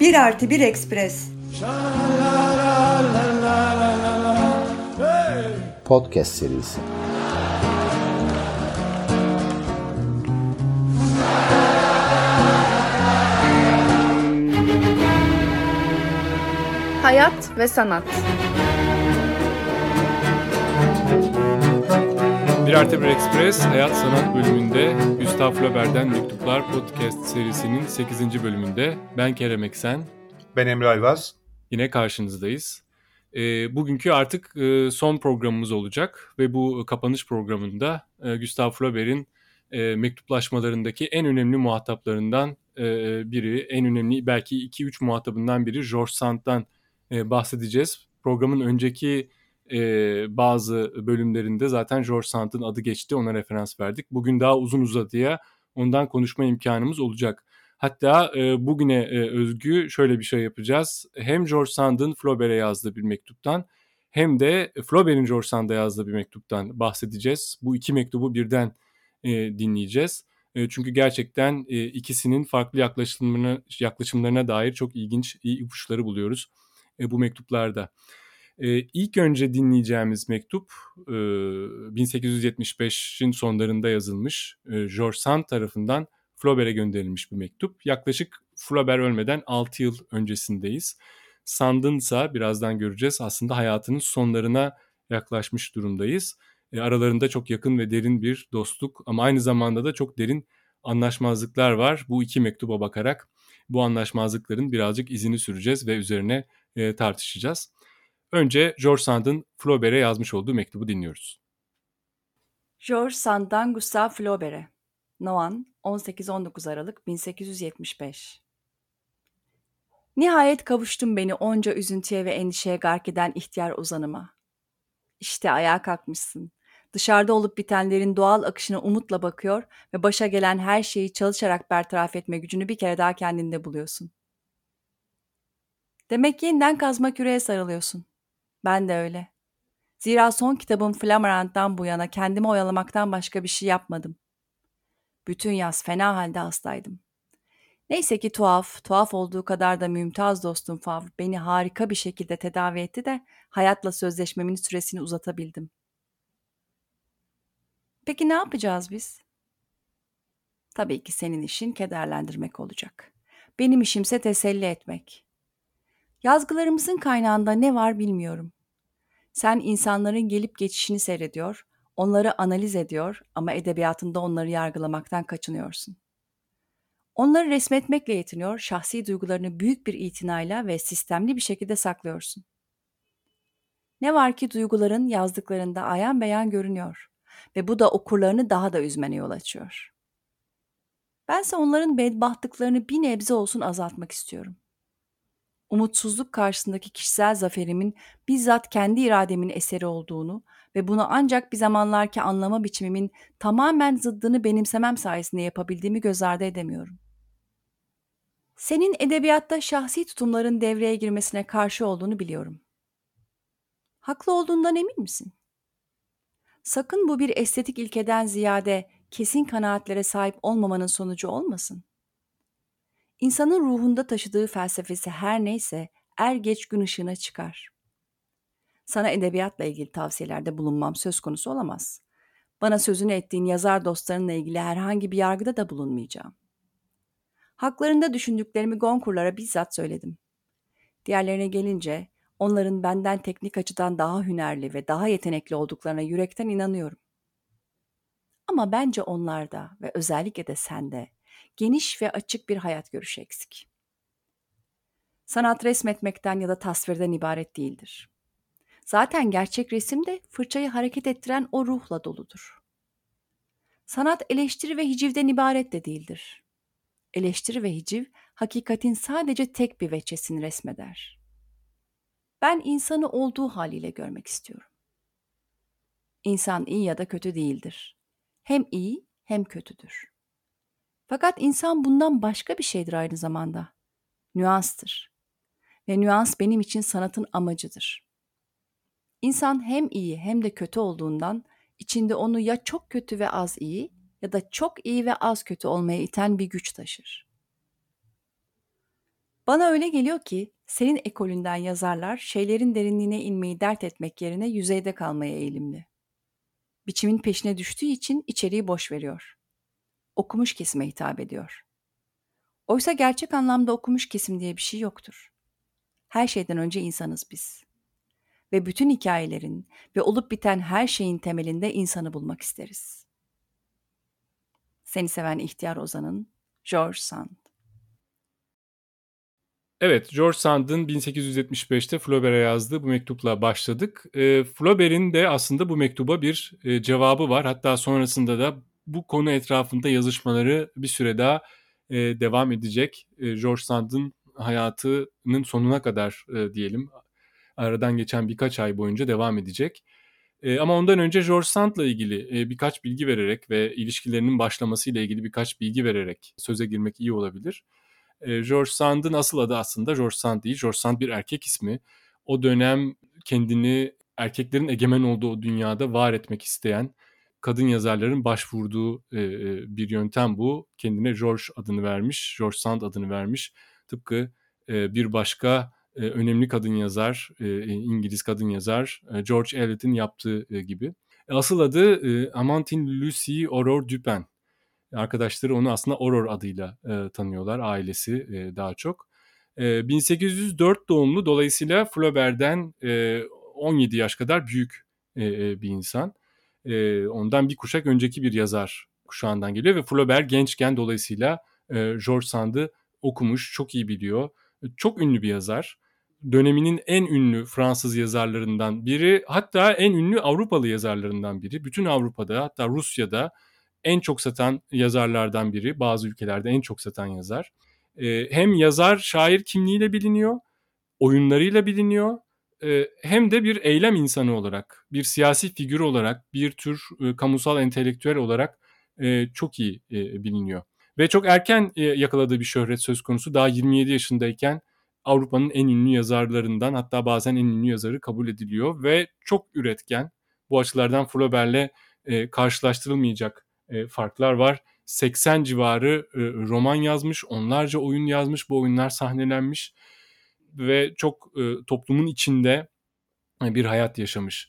Bir artı bir ekspres. Podcast serisi. Hayat ve sanat. Bir Artı Bir Express Hayat Sanat bölümünde Gustav Flaubert'den Mektuplar Podcast serisinin 8. bölümünde ben Kerem Eksen. Ben Emre Ayvaz. Yine karşınızdayız. E, bugünkü artık e, son programımız olacak ve bu kapanış programında e, Gustav Flaubert'in e, mektuplaşmalarındaki en önemli muhataplarından e, biri, en önemli belki 2-3 muhatabından biri George Sand'dan e, bahsedeceğiz. Programın önceki e, bazı bölümlerinde zaten George Sand'ın adı geçti, ona referans verdik. Bugün daha uzun uzadıya ondan konuşma imkanımız olacak. Hatta e, bugüne e, özgü şöyle bir şey yapacağız. Hem George Sand'ın Flaubert'e yazdığı bir mektuptan hem de Flaubert'in George Sand'a yazdığı bir mektuptan bahsedeceğiz. Bu iki mektubu birden e, dinleyeceğiz. E, çünkü gerçekten e, ikisinin farklı yaklaşımlarına, yaklaşımlarına dair çok ilginç ipuçları buluyoruz e, bu mektuplarda. E, ilk önce dinleyeceğimiz mektup e, 1875'in sonlarında yazılmış e, George Sand tarafından Flaubert'e gönderilmiş bir mektup. Yaklaşık Flaubert ölmeden 6 yıl öncesindeyiz. Sand'ın ise birazdan göreceğiz aslında hayatının sonlarına yaklaşmış durumdayız. E, aralarında çok yakın ve derin bir dostluk ama aynı zamanda da çok derin anlaşmazlıklar var. Bu iki mektuba bakarak bu anlaşmazlıkların birazcık izini süreceğiz ve üzerine e, tartışacağız. Önce George Sand'ın Flaubert'e yazmış olduğu mektubu dinliyoruz. George Sand'dan Gustave Flaubert'e Noan 18-19 Aralık 1875 Nihayet kavuştum beni onca üzüntüye ve endişeye gark eden ihtiyar uzanıma. İşte ayağa kalkmışsın. Dışarıda olup bitenlerin doğal akışına umutla bakıyor ve başa gelen her şeyi çalışarak bertaraf etme gücünü bir kere daha kendinde buluyorsun. Demek yeniden kazma küreye sarılıyorsun. Ben de öyle. Zira son kitabım Flamarant'tan bu yana kendimi oyalamaktan başka bir şey yapmadım. Bütün yaz fena halde hastaydım. Neyse ki tuhaf, tuhaf olduğu kadar da mümtaz dostum Fav beni harika bir şekilde tedavi etti de hayatla sözleşmemin süresini uzatabildim. Peki ne yapacağız biz? Tabii ki senin işin kederlendirmek olacak. Benim işimse teselli etmek. Yazgılarımızın kaynağında ne var bilmiyorum. Sen insanların gelip geçişini seyrediyor, onları analiz ediyor ama edebiyatında onları yargılamaktan kaçınıyorsun. Onları resmetmekle yetiniyor, şahsi duygularını büyük bir itinayla ve sistemli bir şekilde saklıyorsun. Ne var ki duyguların yazdıklarında ayan beyan görünüyor ve bu da okurlarını daha da üzmene yol açıyor. Bense onların bedbahtlıklarını bir nebze olsun azaltmak istiyorum. Umutsuzluk karşısındaki kişisel zaferimin bizzat kendi irademin eseri olduğunu ve bunu ancak bir zamanlarki anlama biçimimin tamamen zıddını benimsemem sayesinde yapabildiğimi göz ardı edemiyorum. Senin edebiyatta şahsi tutumların devreye girmesine karşı olduğunu biliyorum. Haklı olduğundan emin misin? Sakın bu bir estetik ilkeden ziyade kesin kanaatlere sahip olmamanın sonucu olmasın. İnsanın ruhunda taşıdığı felsefesi her neyse er geç gün ışığına çıkar. Sana edebiyatla ilgili tavsiyelerde bulunmam söz konusu olamaz. Bana sözünü ettiğin yazar dostlarınla ilgili herhangi bir yargıda da bulunmayacağım. Haklarında düşündüklerimi Gonkurlara bizzat söyledim. Diğerlerine gelince onların benden teknik açıdan daha hünerli ve daha yetenekli olduklarına yürekten inanıyorum. Ama bence onlarda ve özellikle de sende geniş ve açık bir hayat görüşü eksik. Sanat resmetmekten ya da tasvirden ibaret değildir. Zaten gerçek resim de fırçayı hareket ettiren o ruhla doludur. Sanat eleştiri ve hicivden ibaret de değildir. Eleştiri ve hiciv hakikatin sadece tek bir veçesini resmeder. Ben insanı olduğu haliyle görmek istiyorum. İnsan iyi ya da kötü değildir. Hem iyi hem kötüdür. Fakat insan bundan başka bir şeydir aynı zamanda. Nüanstır. Ve nüans benim için sanatın amacıdır. İnsan hem iyi hem de kötü olduğundan içinde onu ya çok kötü ve az iyi ya da çok iyi ve az kötü olmaya iten bir güç taşır. Bana öyle geliyor ki senin ekolünden yazarlar şeylerin derinliğine inmeyi dert etmek yerine yüzeyde kalmaya eğilimli. Biçimin peşine düştüğü için içeriği boş veriyor. Okumuş kesime hitap ediyor. Oysa gerçek anlamda okumuş kesim diye bir şey yoktur. Her şeyden önce insanız biz. Ve bütün hikayelerin ve olup biten her şeyin temelinde insanı bulmak isteriz. Seni seven ihtiyar ozanın George Sand. Evet, George Sand'ın 1875'te Flaubert'e yazdığı bu mektupla başladık. E, Flaubert'in de aslında bu mektuba bir e, cevabı var. Hatta sonrasında da bu konu etrafında yazışmaları bir süre daha e, devam edecek. E, George Sand'ın hayatının sonuna kadar e, diyelim aradan geçen birkaç ay boyunca devam edecek. E, ama ondan önce George Sand'la ilgili e, birkaç bilgi vererek ve ilişkilerinin başlamasıyla ilgili birkaç bilgi vererek söze girmek iyi olabilir. E, George Sand'ın asıl adı aslında George Sand değil. George Sand bir erkek ismi. O dönem kendini erkeklerin egemen olduğu dünyada var etmek isteyen kadın yazarların başvurduğu e, bir yöntem bu. Kendine George adını vermiş, George Sand adını vermiş. Tıpkı e, bir başka e, önemli kadın yazar, e, İngiliz kadın yazar e, George Eliot'in yaptığı e, gibi. Asıl adı e, Amantine Lucie Aurore Dupin. Arkadaşları onu aslında Aurore adıyla e, tanıyorlar, ailesi e, daha çok. E, 1804 doğumlu dolayısıyla Flaubert'den e, 17 yaş kadar büyük e, bir insan. E, ondan bir kuşak önceki bir yazar kuşağından geliyor ve Flaubert gençken dolayısıyla e, George Sand'ı okumuş, çok iyi biliyor. Çok ünlü bir yazar. Döneminin en ünlü Fransız yazarlarından biri, hatta en ünlü Avrupalı yazarlarından biri. Bütün Avrupa'da, hatta Rusya'da en çok satan yazarlardan biri. Bazı ülkelerde en çok satan yazar. E, hem yazar, şair kimliğiyle biliniyor, oyunlarıyla biliniyor. E, hem de bir eylem insanı olarak, bir siyasi figür olarak, bir tür e, kamusal entelektüel olarak e, çok iyi biliniyor. Ve çok erken yakaladığı bir şöhret söz konusu. Daha 27 yaşındayken Avrupa'nın en ünlü yazarlarından hatta bazen en ünlü yazarı kabul ediliyor ve çok üretken. Bu açılardan Flaubert'le e, karşılaştırılmayacak farklar var. 80 civarı roman yazmış, onlarca oyun yazmış, bu oyunlar sahnelenmiş ve çok e, toplumun içinde e, bir hayat yaşamış.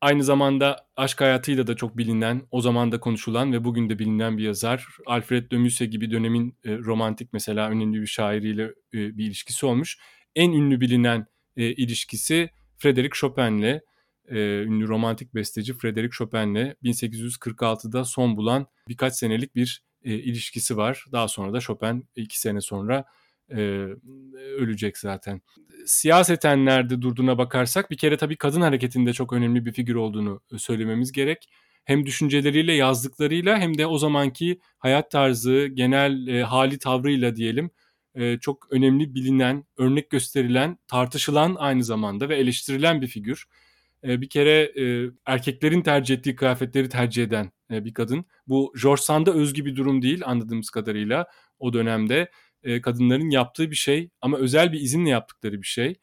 Aynı zamanda aşk hayatıyla da çok bilinen, o zaman da konuşulan ve bugün de bilinen bir yazar. Alfred de Musset gibi dönemin e, romantik mesela önemli bir şairiyle e, bir ilişkisi olmuş. En ünlü bilinen e, ilişkisi Frédéric Chopin'le, e, ünlü romantik besteci Frédéric Chopin'le 1846'da son bulan birkaç senelik bir e, ilişkisi var. Daha sonra da Chopin iki sene sonra e, ölecek zaten. Siyasetenlerde durduğuna bakarsak bir kere tabii kadın hareketinde çok önemli bir figür olduğunu söylememiz gerek. Hem düşünceleriyle, yazdıklarıyla hem de o zamanki hayat tarzı, genel e, hali tavrıyla diyelim e, çok önemli bilinen, örnek gösterilen, tartışılan aynı zamanda ve eleştirilen bir figür. E, bir kere e, erkeklerin tercih ettiği kıyafetleri tercih eden e, bir kadın. Bu George Sand'a özgü bir durum değil anladığımız kadarıyla o dönemde e, kadınların yaptığı bir şey ama özel bir izinle yaptıkları bir şey.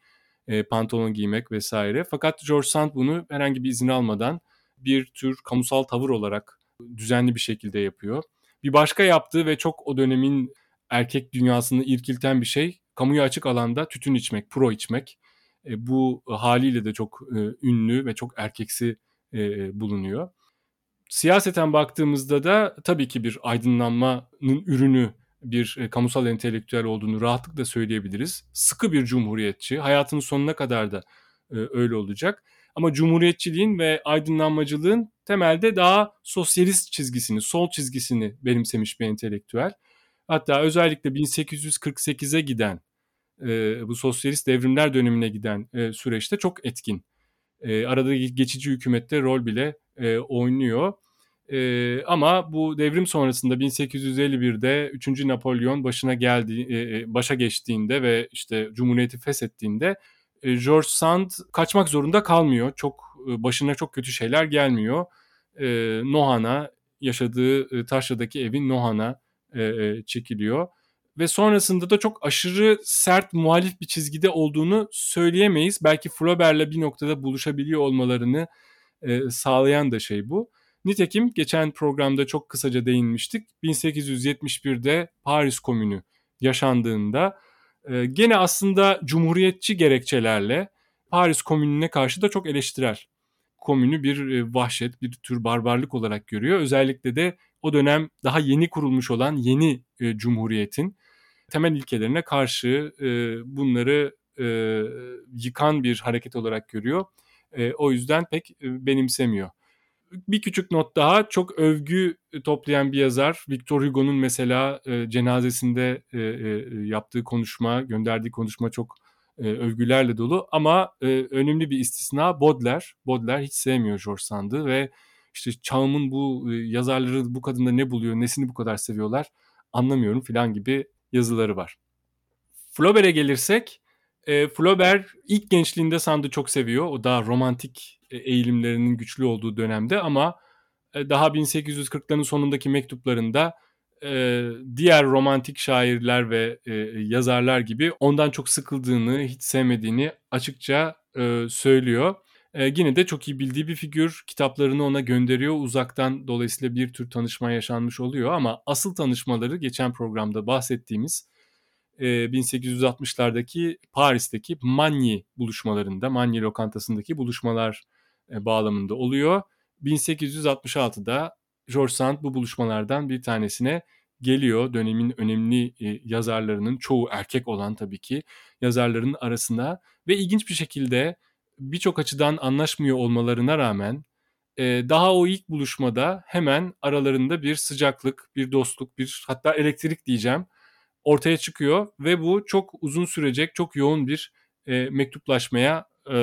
E, pantolon giymek vesaire. Fakat George Sand bunu herhangi bir izin almadan bir tür kamusal tavır olarak düzenli bir şekilde yapıyor. Bir başka yaptığı ve çok o dönemin erkek dünyasını irkilten bir şey kamuya açık alanda tütün içmek, pro içmek. E, bu haliyle de çok e, ünlü ve çok erkeksi e, bulunuyor. Siyaseten baktığımızda da tabii ki bir aydınlanmanın ürünü bir e, kamusal entelektüel olduğunu rahatlıkla söyleyebiliriz. Sıkı bir cumhuriyetçi, hayatının sonuna kadar da e, öyle olacak. Ama cumhuriyetçiliğin ve aydınlanmacılığın temelde daha sosyalist çizgisini, sol çizgisini benimsemiş bir entelektüel. Hatta özellikle 1848'e giden e, bu sosyalist devrimler dönemine giden süreçte çok etkin. Arada geçici hükümette rol bile oynuyor. E, ama bu devrim sonrasında 1851'de 3. Napolyon başına geldi, e, başa geçtiğinde ve işte Cumhuriyeti feshettiğinde e, George Sand kaçmak zorunda kalmıyor. Çok e, başına çok kötü şeyler gelmiyor. E, Nohan'a yaşadığı e, Taşra'daki evin Nohan'a e, çekiliyor ve sonrasında da çok aşırı sert muhalif bir çizgide olduğunu söyleyemeyiz. Belki Flaubert'le bir noktada buluşabiliyor olmalarını e, sağlayan da şey bu. Nitekim geçen programda çok kısaca değinmiştik. 1871'de Paris Komünü yaşandığında e, gene aslında cumhuriyetçi gerekçelerle Paris Komünü'ne karşı da çok eleştirel. Komünü bir e, vahşet, bir tür barbarlık olarak görüyor. Özellikle de o dönem daha yeni kurulmuş olan yeni e, cumhuriyetin temel ilkelerine karşı bunları yıkan bir hareket olarak görüyor. O yüzden pek benimsemiyor. Bir küçük not daha çok övgü toplayan bir yazar Victor Hugo'nun mesela e, cenazesinde e, e, yaptığı konuşma, gönderdiği konuşma çok e, övgülerle dolu ama e, önemli bir istisna Baudelaire. Baudelaire hiç sevmiyor George Sand'ı ve işte çağımın bu e, yazarları bu kadında ne buluyor, nesini bu kadar seviyorlar anlamıyorum filan gibi yazıları var. Flaubert'e gelirsek e, Flaubert ilk gençliğinde Sand'ı çok seviyor. O daha romantik e, eğilimlerinin güçlü olduğu dönemde ama e, daha 1840'ların sonundaki mektuplarında e, diğer romantik şairler ve e, yazarlar gibi ondan çok sıkıldığını, hiç sevmediğini açıkça e, söylüyor. E, yine de çok iyi bildiği bir figür. Kitaplarını ona gönderiyor uzaktan. Dolayısıyla bir tür tanışma yaşanmış oluyor ama asıl tanışmaları geçen programda bahsettiğimiz 1860'lardaki Paris'teki Magny buluşmalarında, Magny lokantasındaki buluşmalar bağlamında oluyor. 1866'da George Sand bu buluşmalardan bir tanesine geliyor. Dönemin önemli yazarlarının çoğu erkek olan tabii ki yazarların arasında ve ilginç bir şekilde birçok açıdan anlaşmıyor olmalarına rağmen daha o ilk buluşmada hemen aralarında bir sıcaklık, bir dostluk, bir hatta elektrik diyeceğim ortaya çıkıyor ve bu çok uzun sürecek, çok yoğun bir e, mektuplaşmaya e,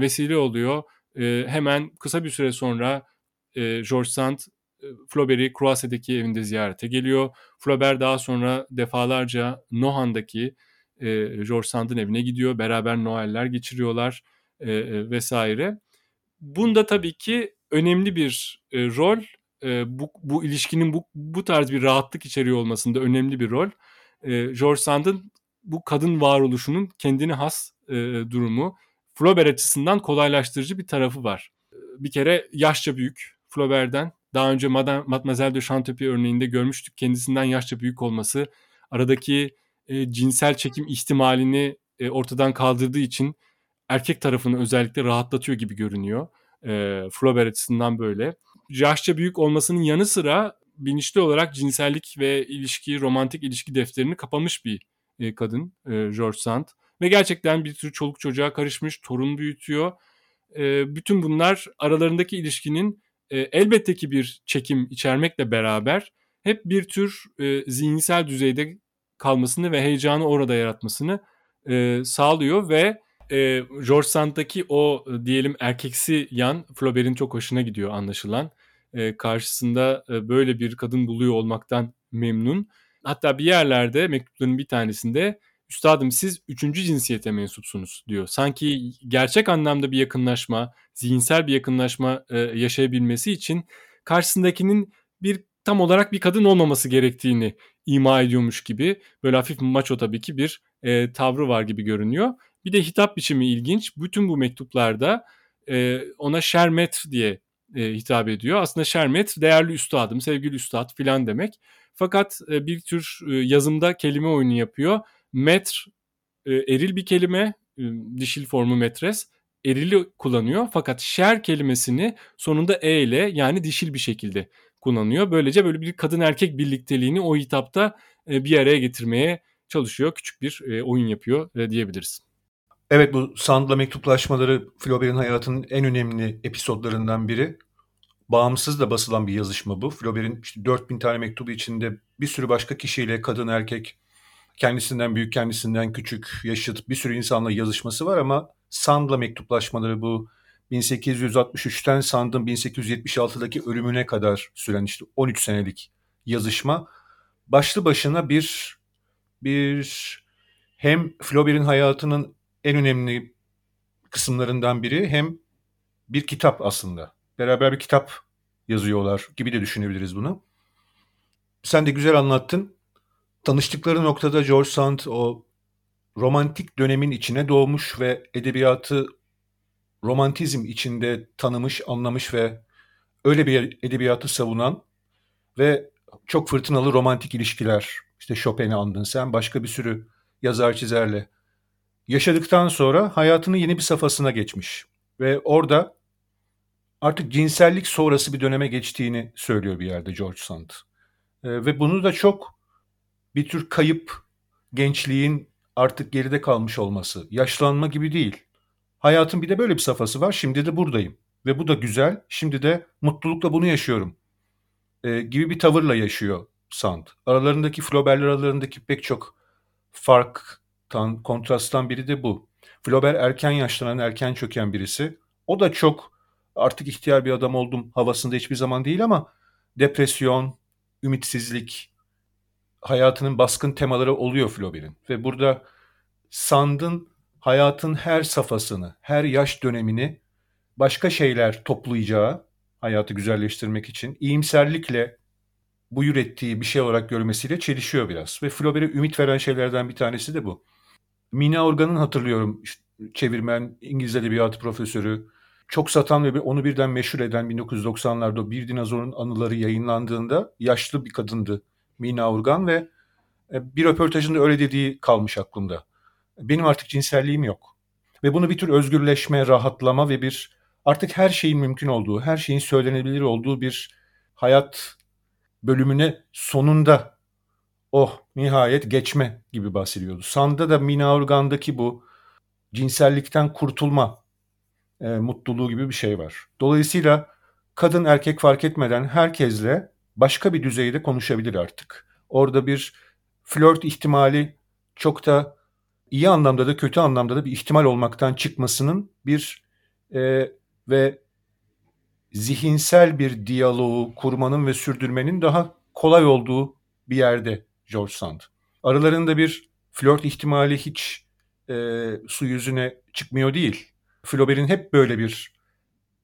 vesile oluyor. E, hemen kısa bir süre sonra e, George Sand e, Flaubert'i Croisset'deki evinde ziyarete geliyor. Flaubert daha sonra defalarca Nohan'daki e, George Sand'ın evine gidiyor. Beraber Noel'ler geçiriyorlar e, e, vesaire. Bunda tabii ki önemli bir e, rol e, bu, bu ilişkinin bu, bu tarz bir rahatlık içeriyor olmasında önemli bir rol e, George Sand'ın bu kadın varoluşunun kendine has e, durumu Flaubert açısından kolaylaştırıcı bir tarafı var. Bir kere yaşça büyük Flaubert'den. Daha önce Madame, Mademoiselle de Chantepie örneğinde görmüştük. Kendisinden yaşça büyük olması aradaki e, cinsel çekim ihtimalini e, ortadan kaldırdığı için erkek tarafını özellikle rahatlatıyor gibi görünüyor. E, Flaubert açısından böyle. Yaşça büyük olmasının yanı sıra bilinçli olarak cinsellik ve ilişki, romantik ilişki defterini kapamış bir e, kadın e, George Sand. Ve gerçekten bir tür çoluk çocuğa karışmış, torun büyütüyor. E, bütün bunlar aralarındaki ilişkinin e, elbette ki bir çekim içermekle beraber hep bir tür e, zihinsel düzeyde kalmasını ve heyecanı orada yaratmasını e, sağlıyor ve e, George Sand'daki o diyelim erkeksi yan Flaubert'in çok hoşuna gidiyor anlaşılan e, karşısında e, böyle bir kadın buluyor olmaktan memnun. Hatta bir yerlerde mektupların bir tanesinde üstadım siz üçüncü cinsiyete mensupsunuz diyor. Sanki gerçek anlamda bir yakınlaşma, zihinsel bir yakınlaşma e, yaşayabilmesi için karşısındakinin bir tam olarak bir kadın olmaması gerektiğini ima ediyormuş gibi böyle hafif maço tabii ki bir e, tavrı var gibi görünüyor. Bir de hitap biçimi ilginç. Bütün bu mektuplarda e, ona şermetr diye e, hitap ediyor. Aslında şermet değerli üstadım, sevgili üstad filan demek. Fakat e, bir tür e, yazımda kelime oyunu yapıyor. Metr e, eril bir kelime, e, dişil formu metres. Erili kullanıyor fakat şer kelimesini sonunda e ile yani dişil bir şekilde kullanıyor. Böylece böyle bir kadın erkek birlikteliğini o hitapta e, bir araya getirmeye çalışıyor. Küçük bir e, oyun yapıyor e, diyebiliriz. Evet bu Sand'la mektuplaşmaları Flaubert'in hayatının en önemli episodlarından biri. Bağımsız da basılan bir yazışma bu. Flaubert'in işte 4000 tane mektubu içinde bir sürü başka kişiyle kadın erkek kendisinden büyük kendisinden küçük yaşıt bir sürü insanla yazışması var ama Sand'la mektuplaşmaları bu 1863'ten Sand'ın 1876'daki ölümüne kadar süren işte 13 senelik yazışma başlı başına bir bir hem Flaubert'in hayatının en önemli kısımlarından biri hem bir kitap aslında. Beraber bir kitap yazıyorlar gibi de düşünebiliriz bunu. Sen de güzel anlattın. Tanıştıkları noktada George Sand o romantik dönemin içine doğmuş ve edebiyatı romantizm içinde tanımış, anlamış ve öyle bir edebiyatı savunan ve çok fırtınalı romantik ilişkiler, işte Chopin'i andın sen, başka bir sürü yazar çizerle yaşadıktan sonra hayatını yeni bir safhasına geçmiş. Ve orada artık cinsellik sonrası bir döneme geçtiğini söylüyor bir yerde George Sand. E, ve bunu da çok bir tür kayıp gençliğin artık geride kalmış olması, yaşlanma gibi değil. Hayatın bir de böyle bir safhası var. Şimdi de buradayım ve bu da güzel. Şimdi de mutlulukla bunu yaşıyorum e, gibi bir tavırla yaşıyor Sand. Aralarındaki Flaubert'ler aralarındaki pek çok farktan, kontrasttan biri de bu. Flaubert erken yaşlanan, erken çöken birisi. O da çok artık ihtiyar bir adam oldum havasında hiçbir zaman değil ama depresyon, ümitsizlik, hayatının baskın temaları oluyor Flaubert'in. Ve burada Sand'ın hayatın her safhasını, her yaş dönemini başka şeyler toplayacağı, hayatı güzelleştirmek için iyimserlikle bu ürettiği bir şey olarak görmesiyle çelişiyor biraz. Ve Flaubert'e ümit veren şeylerden bir tanesi de bu. Mina Organ'ın hatırlıyorum işte, çevirmen, İngiliz Edebiyatı profesörü, çok satan ve onu birden meşhur eden 1990'larda Bir Dinozor'un Anıları yayınlandığında yaşlı bir kadındı Mina Organ ve e, bir röportajında öyle dediği kalmış aklımda. Benim artık cinselliğim yok. Ve bunu bir tür özgürleşme, rahatlama ve bir artık her şeyin mümkün olduğu, her şeyin söylenebilir olduğu bir hayat bölümüne sonunda oh nihayet geçme gibi bahsediyordu. Sanda da Mina Organ'daki bu cinsellikten kurtulma e, mutluluğu gibi bir şey var. Dolayısıyla kadın erkek fark etmeden herkesle başka bir düzeyde konuşabilir artık. Orada bir flört ihtimali çok da iyi anlamda da kötü anlamda da bir ihtimal olmaktan çıkmasının bir e, ve zihinsel bir diyaloğu kurmanın ve sürdürmenin daha kolay olduğu bir yerde George Sand. Aralarında bir flört ihtimali hiç e, su yüzüne çıkmıyor değil. Flaubert'in hep böyle bir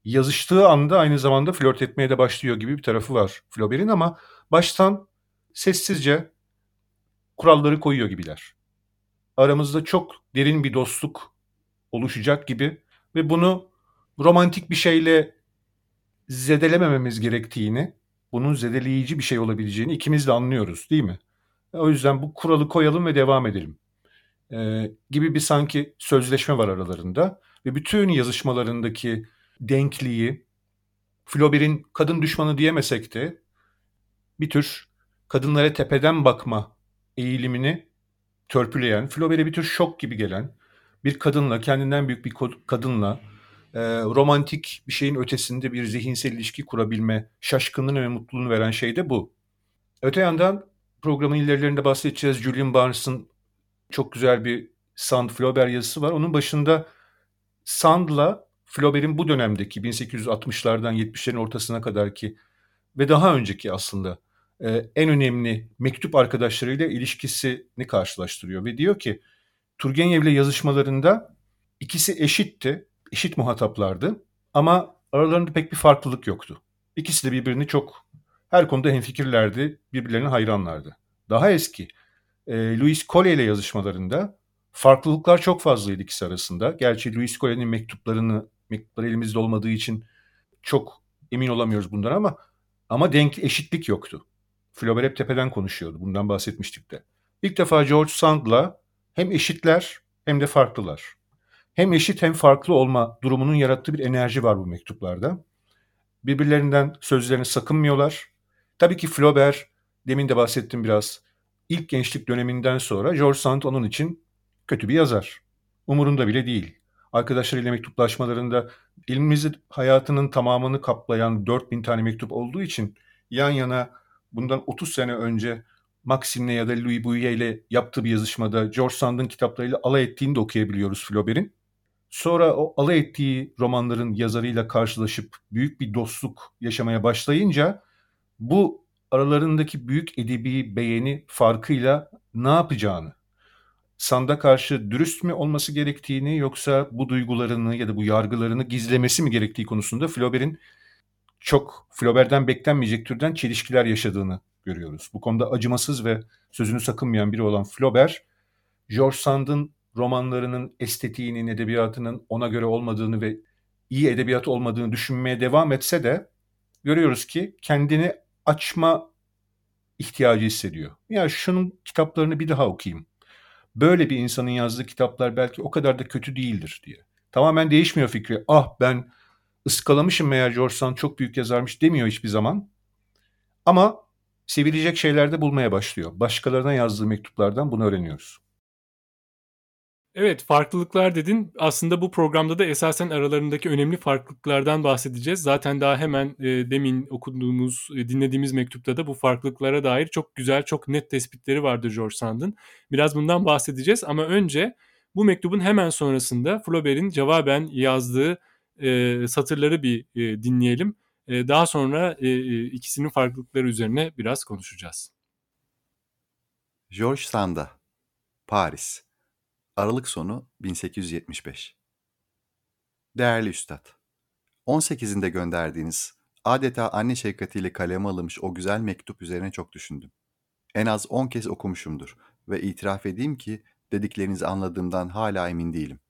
yazıştığı anda aynı zamanda flört etmeye de başlıyor gibi bir tarafı var Flaubert'in ama baştan sessizce kuralları koyuyor gibiler. Aramızda çok derin bir dostluk oluşacak gibi ve bunu romantik bir şeyle zedelemememiz gerektiğini, bunun zedeleyici bir şey olabileceğini ikimiz de anlıyoruz değil mi? O yüzden bu kuralı koyalım ve devam edelim. Ee, gibi bir sanki sözleşme var aralarında ve bütün yazışmalarındaki denkliği Flaubert'in kadın düşmanı diyemesek de bir tür kadınlara tepeden bakma eğilimini törpüleyen, Flaubert'e bir tür şok gibi gelen bir kadınla, kendinden büyük bir kadınla e, romantik bir şeyin ötesinde bir zihinsel ilişki kurabilme şaşkınlığını ve mutluluğunu veren şey de bu. Öte yandan programın ilerilerinde bahsedeceğiz. Julian Barnes'ın çok güzel bir Sand Flaubert yazısı var. Onun başında Sand'la Flaubert'in bu dönemdeki 1860'lardan 70'lerin ortasına kadar ki ve daha önceki aslında e, en önemli mektup arkadaşlarıyla ilişkisini karşılaştırıyor ve diyor ki Turgenev'le yazışmalarında ikisi eşitti, eşit muhataplardı ama aralarında pek bir farklılık yoktu. İkisi de birbirini çok her konuda hemfikirlerdi, birbirlerine hayranlardı. Daha eski e, Louis Cole ile yazışmalarında farklılıklar çok fazlaydı ikisi arasında. Gerçi Louis Cole'nin mektuplarını mektupları elimizde olmadığı için çok emin olamıyoruz bundan ama ama denk eşitlik yoktu. Flaubert hep tepeden konuşuyordu. Bundan bahsetmiştik de. İlk defa George Sand'la hem eşitler hem de farklılar. Hem eşit hem farklı olma durumunun yarattığı bir enerji var bu mektuplarda. Birbirlerinden sözlerini sakınmıyorlar. Tabii ki Flaubert, demin de bahsettim biraz, ilk gençlik döneminden sonra George Sand onun için kötü bir yazar. Umurunda bile değil. Arkadaşlarıyla mektuplaşmalarında elimizde hayatının tamamını kaplayan 4000 tane mektup olduğu için yan yana bundan 30 sene önce Maxim'le ya da Louis Bouillet ile yaptığı bir yazışmada George Sand'ın kitaplarıyla alay ettiğini de okuyabiliyoruz Flaubert'in. Sonra o alay ettiği romanların yazarıyla karşılaşıp büyük bir dostluk yaşamaya başlayınca bu aralarındaki büyük edebi beğeni farkıyla ne yapacağını, Sand'a karşı dürüst mü olması gerektiğini yoksa bu duygularını ya da bu yargılarını gizlemesi mi gerektiği konusunda Flaubert'in çok Flaubert'den beklenmeyecek türden çelişkiler yaşadığını görüyoruz. Bu konuda acımasız ve sözünü sakınmayan biri olan Flaubert, George Sand'ın romanlarının estetiğinin, edebiyatının ona göre olmadığını ve iyi edebiyat olmadığını düşünmeye devam etse de görüyoruz ki kendini açma ihtiyacı hissediyor. Ya şunun kitaplarını bir daha okuyayım. Böyle bir insanın yazdığı kitaplar belki o kadar da kötü değildir diye. Tamamen değişmiyor fikri. Ah ben ıskalamışım meğer George Sand çok büyük yazarmış demiyor hiçbir zaman. Ama sevilecek şeyler de bulmaya başlıyor. Başkalarına yazdığı mektuplardan bunu öğreniyoruz. Evet farklılıklar dedin. Aslında bu programda da esasen aralarındaki önemli farklılıklardan bahsedeceğiz. Zaten daha hemen e, demin okuduğumuz, e, dinlediğimiz mektupta da bu farklılıklara dair çok güzel, çok net tespitleri vardı George Sand'ın. Biraz bundan bahsedeceğiz ama önce bu mektubun hemen sonrasında Flaubert'in cevaben yazdığı e, satırları bir e, dinleyelim. E, daha sonra e, e ikisinin farklılıkları üzerine biraz konuşacağız. George Sand'a, Paris Aralık sonu 1875 Değerli Üstad, 18'inde gönderdiğiniz, adeta anne şefkatiyle kaleme alınmış o güzel mektup üzerine çok düşündüm. En az 10 kez okumuşumdur ve itiraf edeyim ki dediklerinizi anladığımdan hala emin değilim.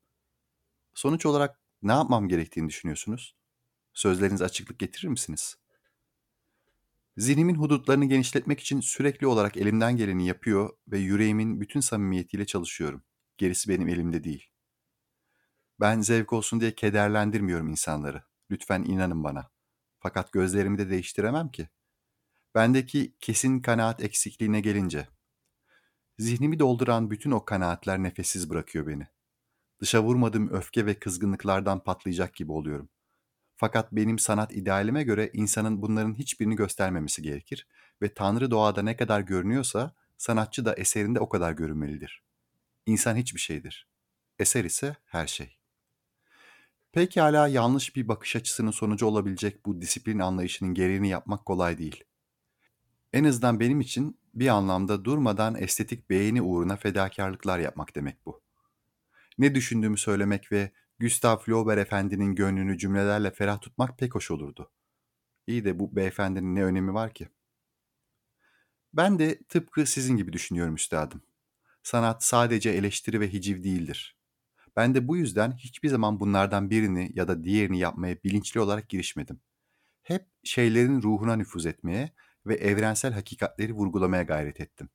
Sonuç olarak ne yapmam gerektiğini düşünüyorsunuz? Sözlerinize açıklık getirir misiniz? Zihnimin hudutlarını genişletmek için sürekli olarak elimden geleni yapıyor ve yüreğimin bütün samimiyetiyle çalışıyorum. Gerisi benim elimde değil. Ben zevk olsun diye kederlendirmiyorum insanları. Lütfen inanın bana. Fakat gözlerimi de değiştiremem ki. Bendeki kesin kanaat eksikliğine gelince. Zihnimi dolduran bütün o kanaatler nefessiz bırakıyor beni. Dışa vurmadığım öfke ve kızgınlıklardan patlayacak gibi oluyorum. Fakat benim sanat idealime göre insanın bunların hiçbirini göstermemesi gerekir ve Tanrı doğada ne kadar görünüyorsa sanatçı da eserinde o kadar görünmelidir. İnsan hiçbir şeydir. Eser ise her şey. Pekala yanlış bir bakış açısının sonucu olabilecek bu disiplin anlayışının gereğini yapmak kolay değil. En azından benim için bir anlamda durmadan estetik beğeni uğruna fedakarlıklar yapmak demek bu. Ne düşündüğümü söylemek ve Gustav Flaubert efendinin gönlünü cümlelerle ferah tutmak pek hoş olurdu. İyi de bu beyefendinin ne önemi var ki? Ben de tıpkı sizin gibi düşünüyorum üstadım. Sanat sadece eleştiri ve hiciv değildir. Ben de bu yüzden hiçbir zaman bunlardan birini ya da diğerini yapmaya bilinçli olarak girişmedim. Hep şeylerin ruhuna nüfuz etmeye ve evrensel hakikatleri vurgulamaya gayret ettim.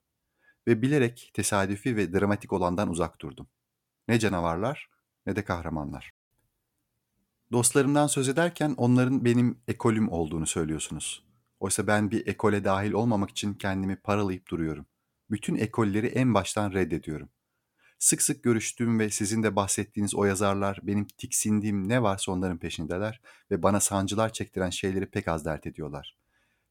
Ve bilerek tesadüfi ve dramatik olandan uzak durdum. Ne canavarlar ne de kahramanlar. Dostlarımdan söz ederken onların benim ekolüm olduğunu söylüyorsunuz. Oysa ben bir ekole dahil olmamak için kendimi paralayıp duruyorum bütün ekolleri en baştan reddediyorum. Sık sık görüştüğüm ve sizin de bahsettiğiniz o yazarlar benim tiksindiğim ne varsa onların peşindeler ve bana sancılar çektiren şeyleri pek az dert ediyorlar.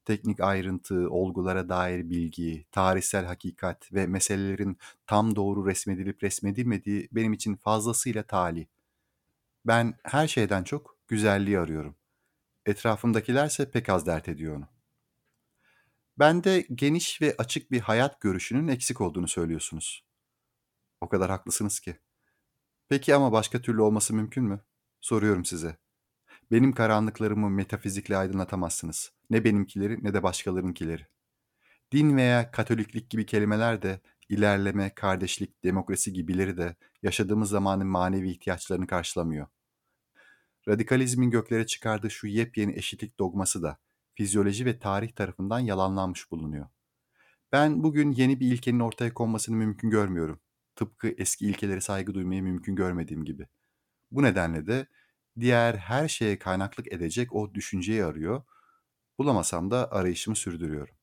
Teknik ayrıntı, olgulara dair bilgi, tarihsel hakikat ve meselelerin tam doğru resmedilip resmedilmediği benim için fazlasıyla tali. Ben her şeyden çok güzelliği arıyorum. Etrafımdakilerse pek az dert ediyor onu. Bende geniş ve açık bir hayat görüşünün eksik olduğunu söylüyorsunuz. O kadar haklısınız ki. Peki ama başka türlü olması mümkün mü? Soruyorum size. Benim karanlıklarımı metafizikle aydınlatamazsınız. Ne benimkileri ne de başkalarınkileri. Din veya katoliklik gibi kelimeler de ilerleme, kardeşlik, demokrasi gibileri de yaşadığımız zamanın manevi ihtiyaçlarını karşılamıyor. Radikalizmin göklere çıkardığı şu yepyeni eşitlik dogması da fizyoloji ve tarih tarafından yalanlanmış bulunuyor. Ben bugün yeni bir ilkenin ortaya konmasını mümkün görmüyorum. Tıpkı eski ilkelere saygı duymayı mümkün görmediğim gibi. Bu nedenle de diğer her şeye kaynaklık edecek o düşünceyi arıyor. Bulamasam da arayışımı sürdürüyorum.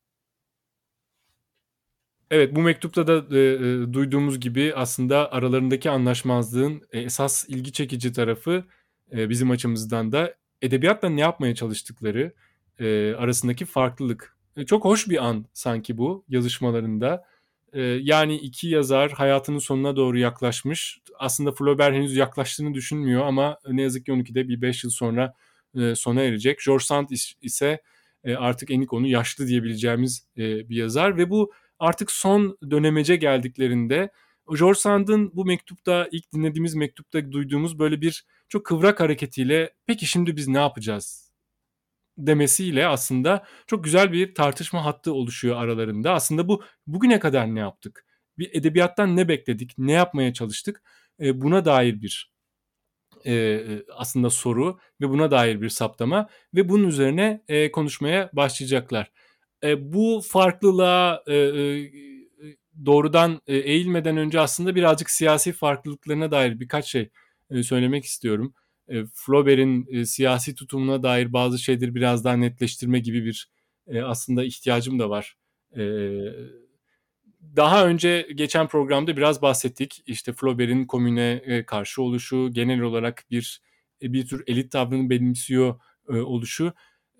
Evet bu mektupta da e, e, duyduğumuz gibi aslında aralarındaki anlaşmazlığın e, esas ilgi çekici tarafı e, bizim açımızdan da edebiyatla ne yapmaya çalıştıkları, e, arasındaki farklılık. E, çok hoş bir an sanki bu yazışmalarında. E, yani iki yazar hayatının sonuna doğru yaklaşmış. Aslında Flaubert henüz yaklaştığını düşünmüyor ama ne yazık ki 12'de bir 5 yıl sonra e, sona erecek. George Sand ise e, artık en onu yaşlı diyebileceğimiz e, bir yazar ve bu artık son dönemece geldiklerinde George Sand'ın bu mektupta ilk dinlediğimiz mektupta duyduğumuz böyle bir çok kıvrak hareketiyle peki şimdi biz ne yapacağız demesiyle aslında çok güzel bir tartışma hattı oluşuyor aralarında. Aslında bu bugüne kadar ne yaptık? Bir edebiyattan ne bekledik? Ne yapmaya çalıştık? E, buna dair bir e, aslında soru ve buna dair bir saptama ve bunun üzerine e, konuşmaya başlayacaklar. E, bu farklılığa e, e, doğrudan e, eğilmeden önce aslında birazcık siyasi farklılıklarına dair birkaç şey e, söylemek istiyorum. E, Flaubert'in e, siyasi tutumuna dair bazı şeyleri biraz daha netleştirme gibi bir e, aslında ihtiyacım da var. E, daha önce geçen programda biraz bahsettik. İşte Flaubert'in komüne karşı oluşu, genel olarak bir bir tür elit tavrını benimsiyor oluşu.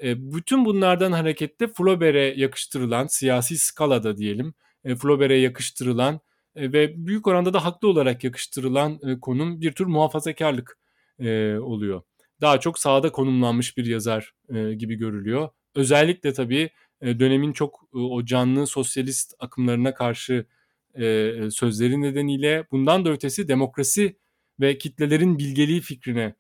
Bütün bunlardan hareketle Flaubert'e yakıştırılan siyasi skalada diyelim, e, Flaubert'e yakıştırılan ve büyük oranda da haklı olarak yakıştırılan konum bir tür muhafazakarlık e, oluyor. Daha çok sağda konumlanmış bir yazar e, gibi görülüyor. Özellikle tabii e, dönemin çok e, o canlı sosyalist akımlarına karşı e, sözleri nedeniyle bundan da ötesi demokrasi ve kitlelerin bilgeliği fikrine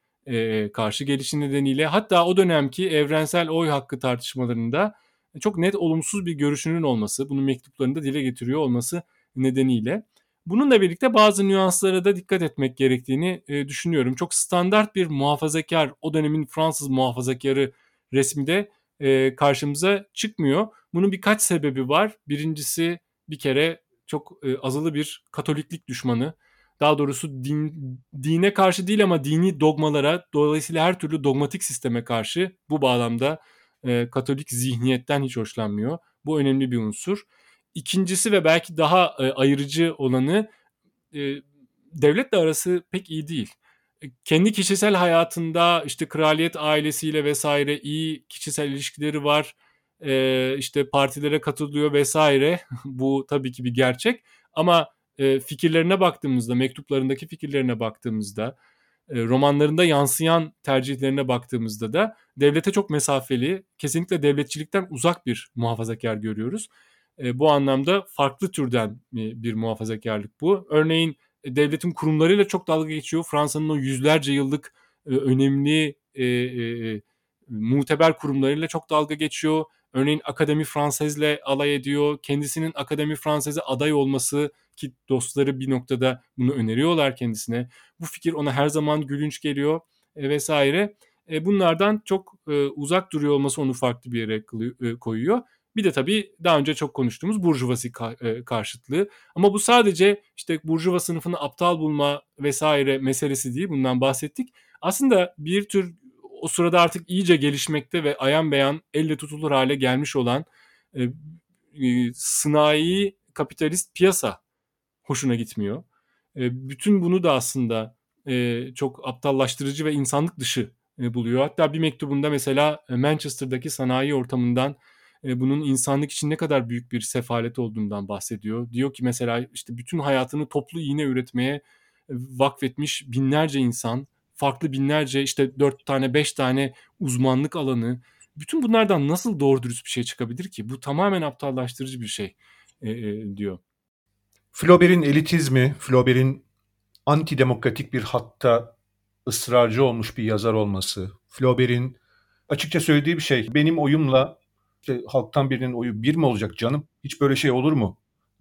karşı gelişi nedeniyle hatta o dönemki evrensel oy hakkı tartışmalarında çok net olumsuz bir görüşünün olması, bunu mektuplarında dile getiriyor olması nedeniyle. Bununla birlikte bazı nüanslara da dikkat etmek gerektiğini düşünüyorum. Çok standart bir muhafazakar, o dönemin Fransız muhafazakarı resmi de e, karşımıza çıkmıyor. Bunun birkaç sebebi var. Birincisi bir kere çok e, azılı bir katoliklik düşmanı. Daha doğrusu din, dine karşı değil ama dini dogmalara dolayısıyla her türlü dogmatik sisteme karşı bu bağlamda e, katolik zihniyetten hiç hoşlanmıyor. Bu önemli bir unsur. İkincisi ve belki daha e, ayırıcı olanı e, devletle arası pek iyi değil kendi kişisel hayatında işte kraliyet ailesiyle vesaire iyi kişisel ilişkileri var. E, işte partilere katılıyor vesaire. Bu tabii ki bir gerçek. Ama e, fikirlerine baktığımızda, mektuplarındaki fikirlerine baktığımızda, e, romanlarında yansıyan tercihlerine baktığımızda da devlete çok mesafeli, kesinlikle devletçilikten uzak bir muhafazakar görüyoruz. E, bu anlamda farklı türden bir muhafazakarlık bu. Örneğin devletin kurumlarıyla çok dalga geçiyor. Fransa'nın o yüzlerce yıllık e, önemli e, e, muteber kurumlarıyla çok dalga geçiyor. Örneğin Akademi Fransız'le alay ediyor. Kendisinin Akademi Fransız'e aday olması ki dostları bir noktada bunu öneriyorlar kendisine. Bu fikir ona her zaman gülünç geliyor e, vesaire. E, bunlardan çok e, uzak duruyor olması onu farklı bir yere koyuyor. Bir de tabii daha önce çok konuştuğumuz burjuvasi e, karşıtlığı. Ama bu sadece işte burjuva sınıfını aptal bulma vesaire meselesi değil. Bundan bahsettik. Aslında bir tür o sırada artık iyice gelişmekte ve ayan beyan elle tutulur hale gelmiş olan e, e, sınai kapitalist piyasa hoşuna gitmiyor. E, bütün bunu da aslında e, çok aptallaştırıcı ve insanlık dışı e, buluyor. Hatta bir mektubunda mesela Manchester'daki sanayi ortamından bunun insanlık için ne kadar büyük bir sefalet olduğundan bahsediyor. Diyor ki mesela işte bütün hayatını toplu iğne üretmeye vakfetmiş binlerce insan, farklı binlerce işte dört tane beş tane uzmanlık alanı. Bütün bunlardan nasıl doğru dürüst bir şey çıkabilir ki? Bu tamamen aptallaştırıcı bir şey diyor. Flaubert'in elitizmi, Flaubert'in antidemokratik bir hatta ısrarcı olmuş bir yazar olması, Flaubert'in açıkça söylediği bir şey. Benim oyumla işte halktan birinin oyu bir mi olacak canım? Hiç böyle şey olur mu?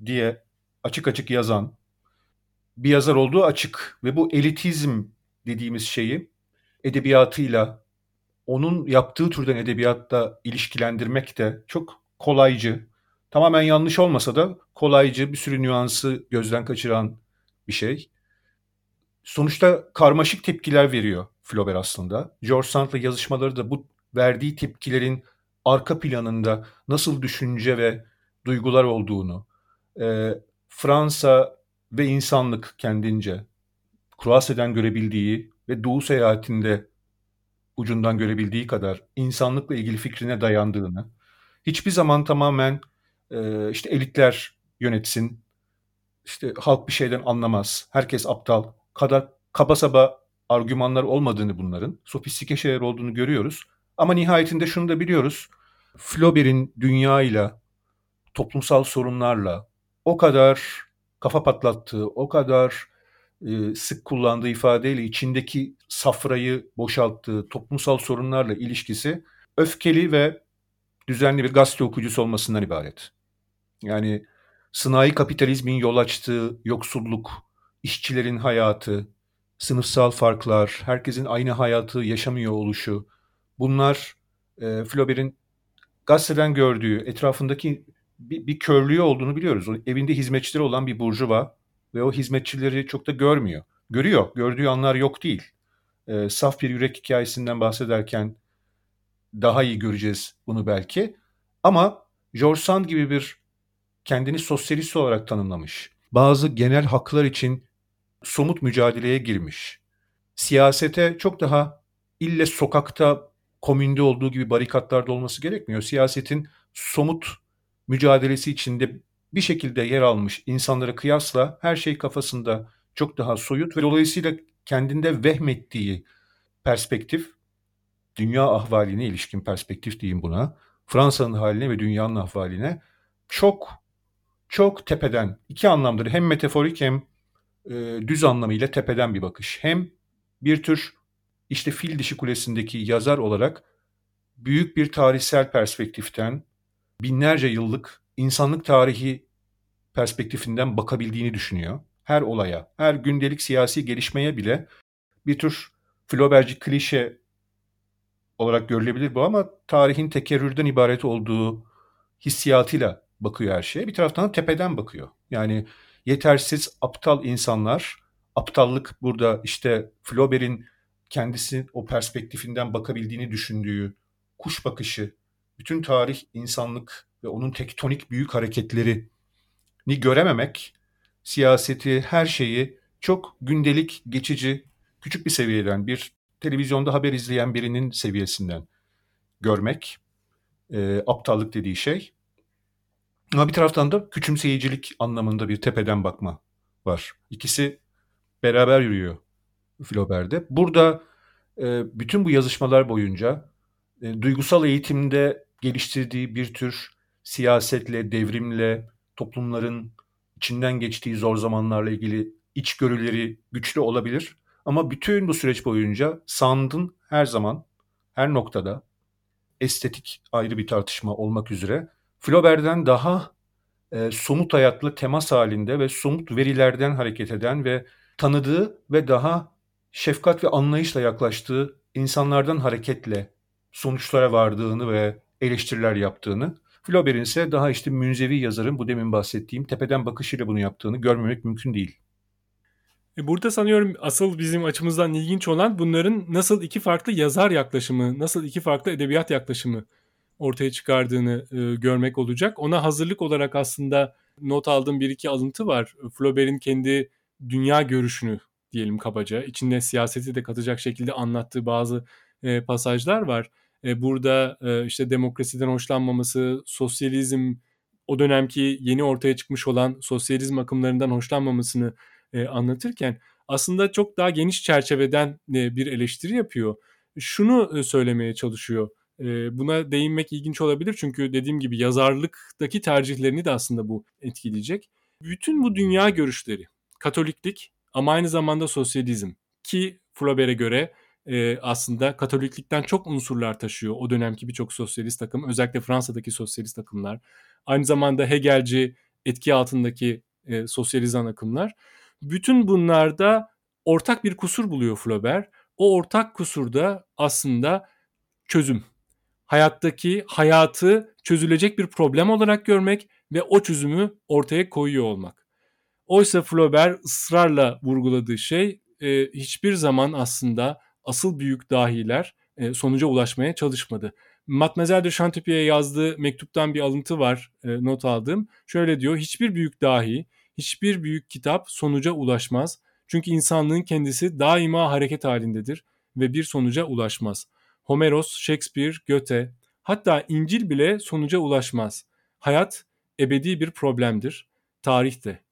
diye açık açık yazan bir yazar olduğu açık ve bu elitizm dediğimiz şeyi edebiyatıyla onun yaptığı türden edebiyatta ilişkilendirmek de çok kolaycı. Tamamen yanlış olmasa da kolaycı bir sürü nüansı gözden kaçıran bir şey. Sonuçta karmaşık tepkiler veriyor Flaubert aslında. George Sand'la yazışmaları da bu verdiği tepkilerin arka planında nasıl düşünce ve duygular olduğunu, e, Fransa ve insanlık kendince Kruase'den görebildiği ve Doğu seyahatinde ucundan görebildiği kadar insanlıkla ilgili fikrine dayandığını, hiçbir zaman tamamen e, işte elitler yönetsin, işte halk bir şeyden anlamaz, herkes aptal, kadar kaba saba argümanlar olmadığını bunların, sofistike şeyler olduğunu görüyoruz. Ama nihayetinde şunu da biliyoruz. Flaubert'in dünyayla, toplumsal sorunlarla o kadar kafa patlattığı, o kadar e, sık kullandığı ifadeyle içindeki safrayı boşalttığı toplumsal sorunlarla ilişkisi öfkeli ve düzenli bir gazete okuyucusu olmasından ibaret. Yani sınai kapitalizmin yol açtığı yoksulluk, işçilerin hayatı, sınıfsal farklar, herkesin aynı hayatı yaşamıyor oluşu, bunlar e, Flaubert'in gazeteden gördüğü, etrafındaki bir, bir körlüğü olduğunu biliyoruz. O, evinde hizmetçileri olan bir burjuva ve o hizmetçileri çok da görmüyor. Görüyor, gördüğü anlar yok değil. E, saf bir yürek hikayesinden bahsederken daha iyi göreceğiz bunu belki. Ama George Sand gibi bir kendini sosyalist olarak tanımlamış. Bazı genel haklar için somut mücadeleye girmiş. Siyasete çok daha ille sokakta, komünde olduğu gibi barikatlarda olması gerekmiyor. Siyasetin somut mücadelesi içinde bir şekilde yer almış insanlara kıyasla her şey kafasında çok daha soyut ve dolayısıyla kendinde vehmettiği perspektif, dünya ahvaline ilişkin perspektif diyeyim buna, Fransa'nın haline ve dünyanın ahvaline çok çok tepeden iki anlamdır hem metaforik hem e, düz anlamıyla tepeden bir bakış. Hem bir tür işte fil dişi kulesindeki yazar olarak büyük bir tarihsel perspektiften binlerce yıllık insanlık tarihi perspektifinden bakabildiğini düşünüyor. Her olaya, her gündelik siyasi gelişmeye bile bir tür Flaubert'ci klişe olarak görülebilir bu ama tarihin tekerrürden ibaret olduğu hissiyatıyla bakıyor her şeye. Bir taraftan da tepeden bakıyor. Yani yetersiz aptal insanlar, aptallık burada işte Flaubert'in kendisi o perspektifinden bakabildiğini düşündüğü kuş bakışı, bütün tarih, insanlık ve onun tektonik büyük hareketleri ni görememek, siyaseti, her şeyi çok gündelik, geçici, küçük bir seviyeden, bir televizyonda haber izleyen birinin seviyesinden görmek, e, aptallık dediği şey. Ama bir taraftan da küçümseyicilik anlamında bir tepeden bakma var. İkisi beraber yürüyor Flaubert'de. Burada e, bütün bu yazışmalar boyunca e, duygusal eğitimde geliştirdiği bir tür siyasetle, devrimle, toplumların içinden geçtiği zor zamanlarla ilgili içgörüleri güçlü olabilir. Ama bütün bu süreç boyunca Sand'ın her zaman, her noktada estetik ayrı bir tartışma olmak üzere Flaubert'den daha e, somut hayatla temas halinde ve somut verilerden hareket eden ve tanıdığı ve daha şefkat ve anlayışla yaklaştığı insanlardan hareketle sonuçlara vardığını ve eleştiriler yaptığını, Flaubert'in ise daha işte münzevi yazarın bu demin bahsettiğim tepeden bakışıyla bunu yaptığını görmemek mümkün değil. E, burada sanıyorum asıl bizim açımızdan ilginç olan bunların nasıl iki farklı yazar yaklaşımı, nasıl iki farklı edebiyat yaklaşımı ortaya çıkardığını e, görmek olacak. Ona hazırlık olarak aslında not aldığım bir iki alıntı var. Flaubert'in kendi dünya görüşünü diyelim kabaca, içinde siyaseti de katacak şekilde anlattığı bazı e, pasajlar var. E, burada e, işte demokrasiden hoşlanmaması, sosyalizm, o dönemki yeni ortaya çıkmış olan sosyalizm akımlarından hoşlanmamasını e, anlatırken aslında çok daha geniş çerçeveden e, bir eleştiri yapıyor. Şunu e, söylemeye çalışıyor. E, buna değinmek ilginç olabilir çünkü dediğim gibi yazarlıktaki tercihlerini de aslında bu etkileyecek. Bütün bu dünya görüşleri, Katoliklik ama aynı zamanda sosyalizm ki Flaubert'e göre e, aslında Katoliklikten çok unsurlar taşıyor o dönemki birçok sosyalist takım özellikle Fransa'daki sosyalist akımlar aynı zamanda Hegelci etki altındaki e, sosyalizan akımlar. Bütün bunlarda ortak bir kusur buluyor Flaubert. O ortak kusurda aslında çözüm. Hayattaki hayatı çözülecek bir problem olarak görmek ve o çözümü ortaya koyuyor olmak. Oysa Flaubert ısrarla vurguladığı şey e, hiçbir zaman aslında asıl büyük dahiler e, sonuca ulaşmaya çalışmadı. Mademoiselle de Chantepier'e yazdığı mektuptan bir alıntı var e, not aldığım. Şöyle diyor, hiçbir büyük dahi, hiçbir büyük kitap sonuca ulaşmaz. Çünkü insanlığın kendisi daima hareket halindedir ve bir sonuca ulaşmaz. Homeros, Shakespeare, Goethe, hatta İncil bile sonuca ulaşmaz. Hayat ebedi bir problemdir. Tarih de.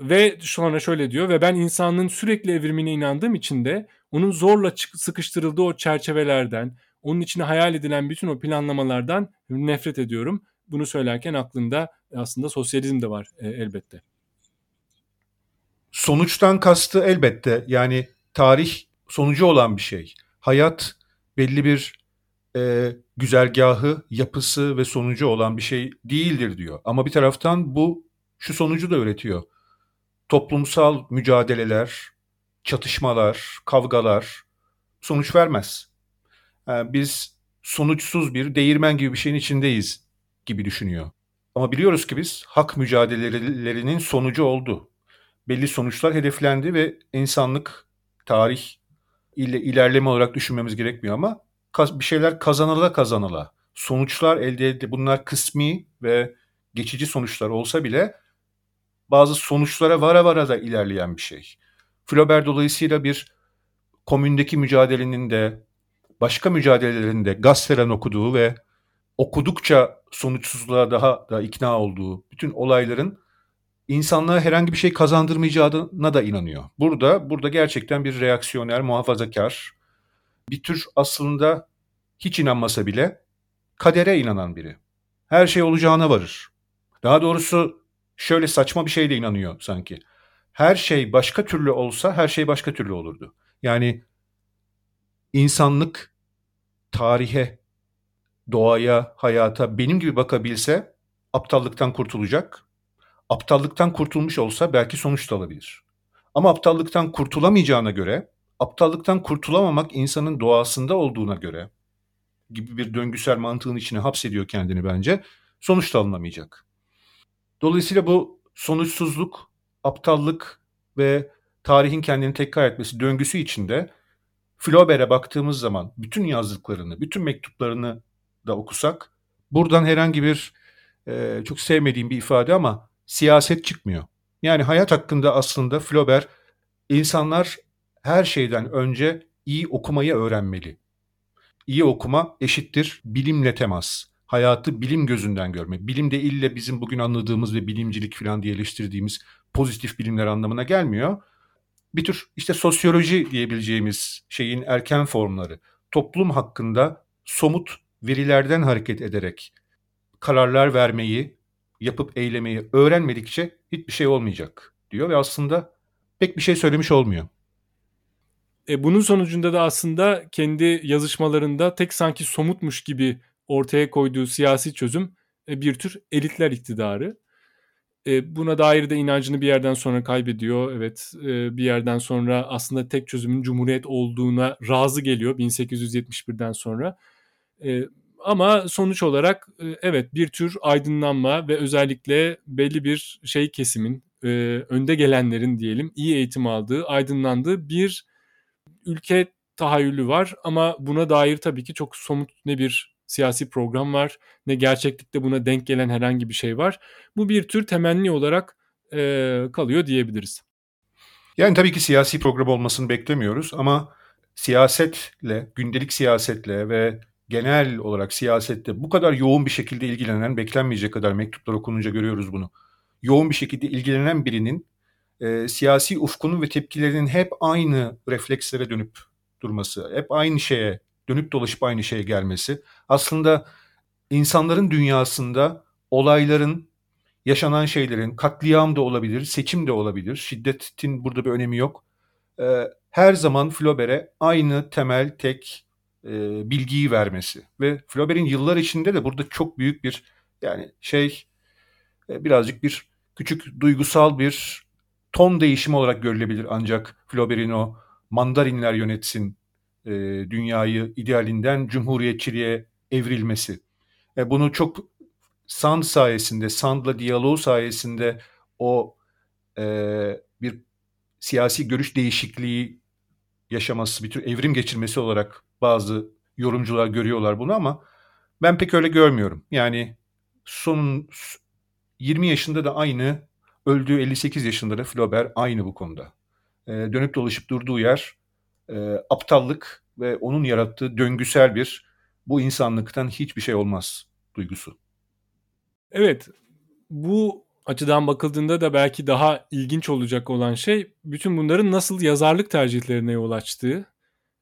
Ve sonra şöyle diyor ve ben insanlığın sürekli evrimine inandığım için de onun zorla sıkıştırıldığı o çerçevelerden, onun içine hayal edilen bütün o planlamalardan nefret ediyorum. Bunu söylerken aklında aslında sosyalizm de var e, elbette. Sonuçtan kastı elbette yani tarih sonucu olan bir şey. Hayat belli bir e, güzergahı, yapısı ve sonucu olan bir şey değildir diyor. Ama bir taraftan bu şu sonucu da üretiyor. Toplumsal mücadeleler, çatışmalar, kavgalar sonuç vermez. Yani biz sonuçsuz bir değirmen gibi bir şeyin içindeyiz gibi düşünüyor. Ama biliyoruz ki biz hak mücadelelerinin sonucu oldu. Belli sonuçlar hedeflendi ve insanlık, tarih ile ilerleme olarak düşünmemiz gerekmiyor ama bir şeyler kazanıla kazanıla sonuçlar elde edildi. Bunlar kısmi ve geçici sonuçlar olsa bile bazı sonuçlara vara vara da ilerleyen bir şey. Flaubert dolayısıyla bir komündeki mücadelenin de başka mücadelelerin de gazeteden okuduğu ve okudukça sonuçsuzluğa daha da ikna olduğu bütün olayların insanlığa herhangi bir şey kazandırmayacağına da inanıyor. Burada burada gerçekten bir reaksiyoner, muhafazakar, bir tür aslında hiç inanmasa bile kadere inanan biri. Her şey olacağına varır. Daha doğrusu şöyle saçma bir şey de inanıyor sanki. Her şey başka türlü olsa her şey başka türlü olurdu. Yani insanlık tarihe, doğaya, hayata benim gibi bakabilse aptallıktan kurtulacak. Aptallıktan kurtulmuş olsa belki sonuç da alabilir. Ama aptallıktan kurtulamayacağına göre, aptallıktan kurtulamamak insanın doğasında olduğuna göre gibi bir döngüsel mantığın içine hapsediyor kendini bence. Sonuç da alınamayacak. Dolayısıyla bu sonuçsuzluk, aptallık ve tarihin kendini tekrar etmesi döngüsü içinde Flaubert'e baktığımız zaman bütün yazdıklarını, bütün mektuplarını da okusak buradan herhangi bir e, çok sevmediğim bir ifade ama siyaset çıkmıyor. Yani hayat hakkında aslında Flaubert insanlar her şeyden önce iyi okumayı öğrenmeli. İyi okuma eşittir bilimle temas. Hayatı bilim gözünden görme. Bilim de ille bizim bugün anladığımız ve bilimcilik falan diye eleştirdiğimiz pozitif bilimler anlamına gelmiyor bir tür işte sosyoloji diyebileceğimiz şeyin erken formları. Toplum hakkında somut verilerden hareket ederek kararlar vermeyi, yapıp eylemeyi öğrenmedikçe hiçbir şey olmayacak diyor ve aslında pek bir şey söylemiş olmuyor. E bunun sonucunda da aslında kendi yazışmalarında tek sanki somutmuş gibi ortaya koyduğu siyasi çözüm e, bir tür elitler iktidarı. E, buna dair de inancını bir yerden sonra kaybediyor. Evet e, bir yerden sonra aslında tek çözümün cumhuriyet olduğuna razı geliyor 1871'den sonra. Ama sonuç olarak evet bir tür aydınlanma ve özellikle belli bir şey kesimin önde gelenlerin diyelim iyi eğitim aldığı, aydınlandığı bir ülke tahayyülü var ama buna dair tabii ki çok somut ne bir siyasi program var ne gerçeklikte buna denk gelen herhangi bir şey var. Bu bir tür temenni olarak e, kalıyor diyebiliriz. Yani tabii ki siyasi program olmasını beklemiyoruz ama siyasetle, gündelik siyasetle ve genel olarak siyasette bu kadar yoğun bir şekilde ilgilenen, beklenmeyecek kadar mektuplar okununca görüyoruz bunu. Yoğun bir şekilde ilgilenen birinin e, siyasi ufkunun ve tepkilerinin hep aynı reflekslere dönüp durması, hep aynı şeye dönüp dolaşıp aynı şeye gelmesi aslında insanların dünyasında olayların, yaşanan şeylerin, katliam da olabilir, seçim de olabilir, şiddetin burada bir önemi yok. Ee, her zaman Flaubert'e aynı temel tek e, bilgiyi vermesi ve Flaubert'in yıllar içinde de burada çok büyük bir yani şey e, birazcık bir küçük duygusal bir ton değişimi olarak görülebilir ancak Flaubert'in o mandarinler yönetsin e, dünyayı idealinden cumhuriyetçiliğe evrilmesi. E, bunu çok Sand sayesinde, Sand'la diyaloğu sayesinde o e, bir siyasi görüş değişikliği yaşaması, bir tür evrim geçirmesi olarak bazı yorumcular görüyorlar bunu ama ben pek öyle görmüyorum. Yani son 20 yaşında da aynı, öldüğü 58 yaşında da Flaubert aynı bu konuda. E, dönüp dolaşıp durduğu yer e, aptallık ve onun yarattığı döngüsel bir bu insanlıktan hiçbir şey olmaz duygusu. Evet, bu açıdan bakıldığında da belki daha ilginç olacak olan şey bütün bunların nasıl yazarlık tercihlerine yol açtığı.